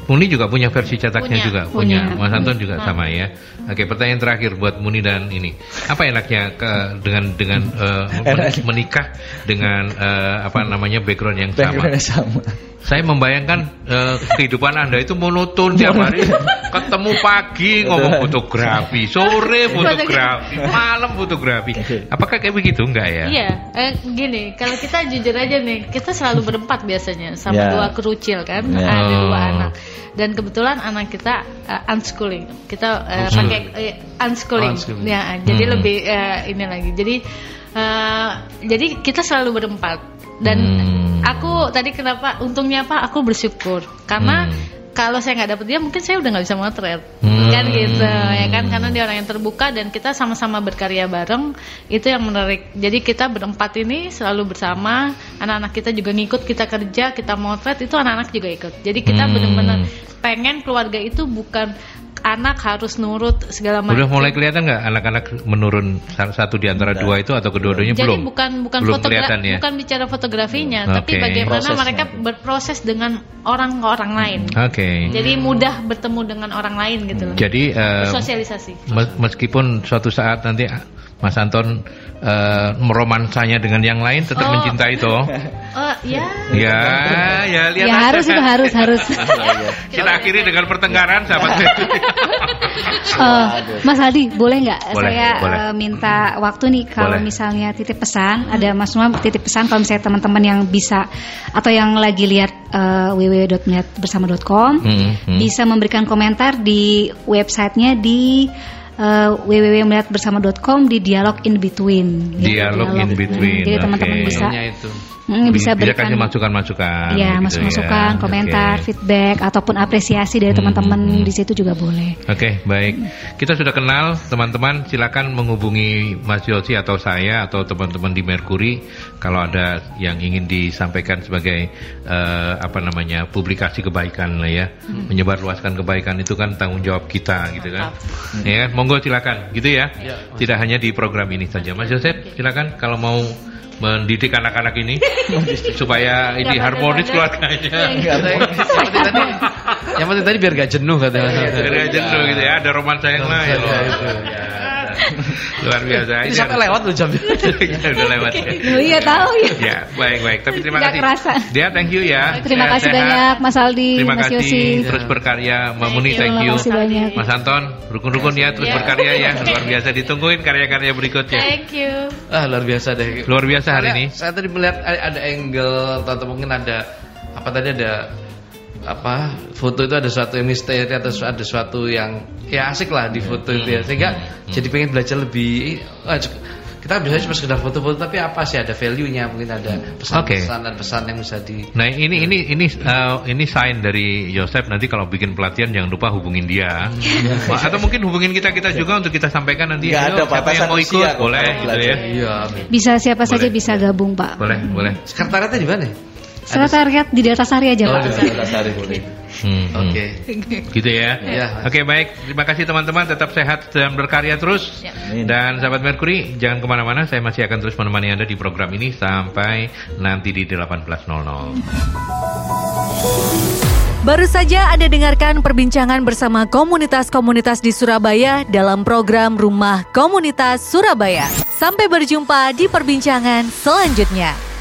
Muni juga punya versi cetaknya Punya. juga, punya. Punya. Mas Anton juga Nah. sama ya. Oke, pertanyaan terakhir buat Muni dan ini. Apa enaknya ke, dengan dengan men- menikah dengan eh, apa namanya background yang sama? Backgroundnya sama. Saya membayangkan eh, kehidupan Anda itu monoton tiap hari ketemu pagi ngomong fotografi, sore fotografi, malam fotografi. Apakah kayak begitu enggak ya? Iya, eh, gini, kalau kita jujur aja nih, kita selalu berempat biasanya sama Ya. dua kerucil kan, Ya. ada dua Oh. anak. Dan kebetulan anak kita uh, unschooling, kita uh, Hmm. pakai eh, unschooling, Unschooling. ya, jadi Hmm. lebih eh, ini lagi. Jadi eh, jadi kita selalu berempat. Dan Hmm. Aku tadi kenapa? Untungnya apa? Aku bersyukur karena Hmm. kalau saya nggak dapet dia mungkin saya udah nggak bisa motret Hmm. kan gitu ya kan karena dia orang yang terbuka dan kita sama-sama berkarya bareng itu yang menarik jadi kita berempat ini selalu bersama anak-anak kita juga ngikut kita kerja kita motret itu anak-anak juga ikut jadi kita Hmm. benar-benar pengen keluarga itu bukan anak harus nurut segala macam Udah mulai kelihatan nggak anak-anak menurun satu di antara dua itu atau kedua-duanya jadi belum? bukan bukan belum fotogra- kelihatan ya. bukan bicara fotografinya Hmm. tapi Oke. bagaimana Prosesnya. mereka berproses dengan orang orang lain Oke. jadi mudah bertemu dengan orang lain gitu loh Jadi eh, sosialisasi mes- meskipun suatu saat nanti Mas Anton eh, meromansanya dengan yang lain tetap Oh. mencintai toh. <laughs> oh ya Ya, ya lihat Ya aja. harus itu harus harus. <laughs> Kita akhiri dengan pertengkaran sahabat. Eh, <laughs> Mas Aldi, boleh nggak saya boleh. eh, minta waktu nih kalau Boleh. misalnya titip pesan, ada Mas Umam titip pesan kalau misalnya teman-teman yang bisa atau yang lagi lihat eh, www.melihatbersama.com Hmm, hmm. bisa memberikan komentar di websitenya di eh, www.melihatbersama.com di dialog in between. Ya, Dialog in between, Hmm, Jadi teman-teman oke. bisa itu. hmm, bisa Bisa berikan kasih masukan-masukan. ya gitu masuk masukan, ya. komentar, Oke. feedback ataupun apresiasi dari Hmm, teman-teman hmm, hmm. di situ juga boleh. Oke, baik. Kita sudah kenal, teman-teman. Silakan menghubungi Mas Yosi atau saya atau teman-teman di Mercury kalau ada yang ingin disampaikan sebagai eh, apa namanya publikasi kebaikan lah ya, menyebarluaskan kebaikan itu kan tanggung jawab kita, gitu kan? Ya, monggo silakan, gitu ya. Ya, Tidak hanya di program ini saja, Mas Yosef. Silakan kalau mau mendidik anak-anak ini <laughs> supaya ini harmonis keluarganya. yang penting tadi, yang penting tadi biar gak jenuh katanya. Dari aja dulu gitu ya, ada romansa yang lain loh. Iya. <laughs> Ya. Luar biasa. Ini sampai lewat loh jamnya. Ya, <laughs> udah lewat. Oh iya tahu ya. Ya, baik baik. Tapi terima kasih. kerasa. Dia thank you ya. Terima kasih banyak Mas Aldi, Terima Mas kasih. Yosi. Terus berkarya, Mbak Muni you. thank Terima you. Mas Anton, rukun-rukun ya terus Ya. berkarya ya. Luar biasa ditungguin karya-karya berikutnya. thank you Ah luar biasa deh. Luar biasa hari ini. Saya tadi melihat ada ada angle atau mungkin ada apa tadi ada apa foto itu ada suatu yang misteri atau su- ada suatu yang ya asik lah di foto itu ya. Sehingga jadi pengen belajar lebih c- kita biasanya cuma sekedar foto-foto tapi apa sih ada value-nya mungkin ada pesan-pesan dan pesan yang bisa di Nah ini ini ini uh, ini sign dari Yosef. Nanti kalau bikin pelatihan jangan lupa hubungin dia. Atau mungkin hubungin kita kita juga untuk kita sampaikan nanti. Ayo, ada siapa yang mau ikut? boleh gitu ya. iya Bisa siapa saja Boleh. bisa gabung Pak. boleh boleh. Sekretariatnya di mana Sekretariat di Delta Sari aja Oh, Pak. di Antasari boleh. Hmm, hmm. oke gitu ya Iya. oke baik terima kasih teman-teman tetap sehat dan berkarya terus Ya. Dan sahabat Mercury jangan ke mana-mana saya masih akan terus menemani anda di program ini sampai nanti di 18.00 Baru saja Anda dengarkan perbincangan bersama komunitas-komunitas di Surabaya dalam program Rumah Komunitas Surabaya. Sampai berjumpa di perbincangan selanjutnya.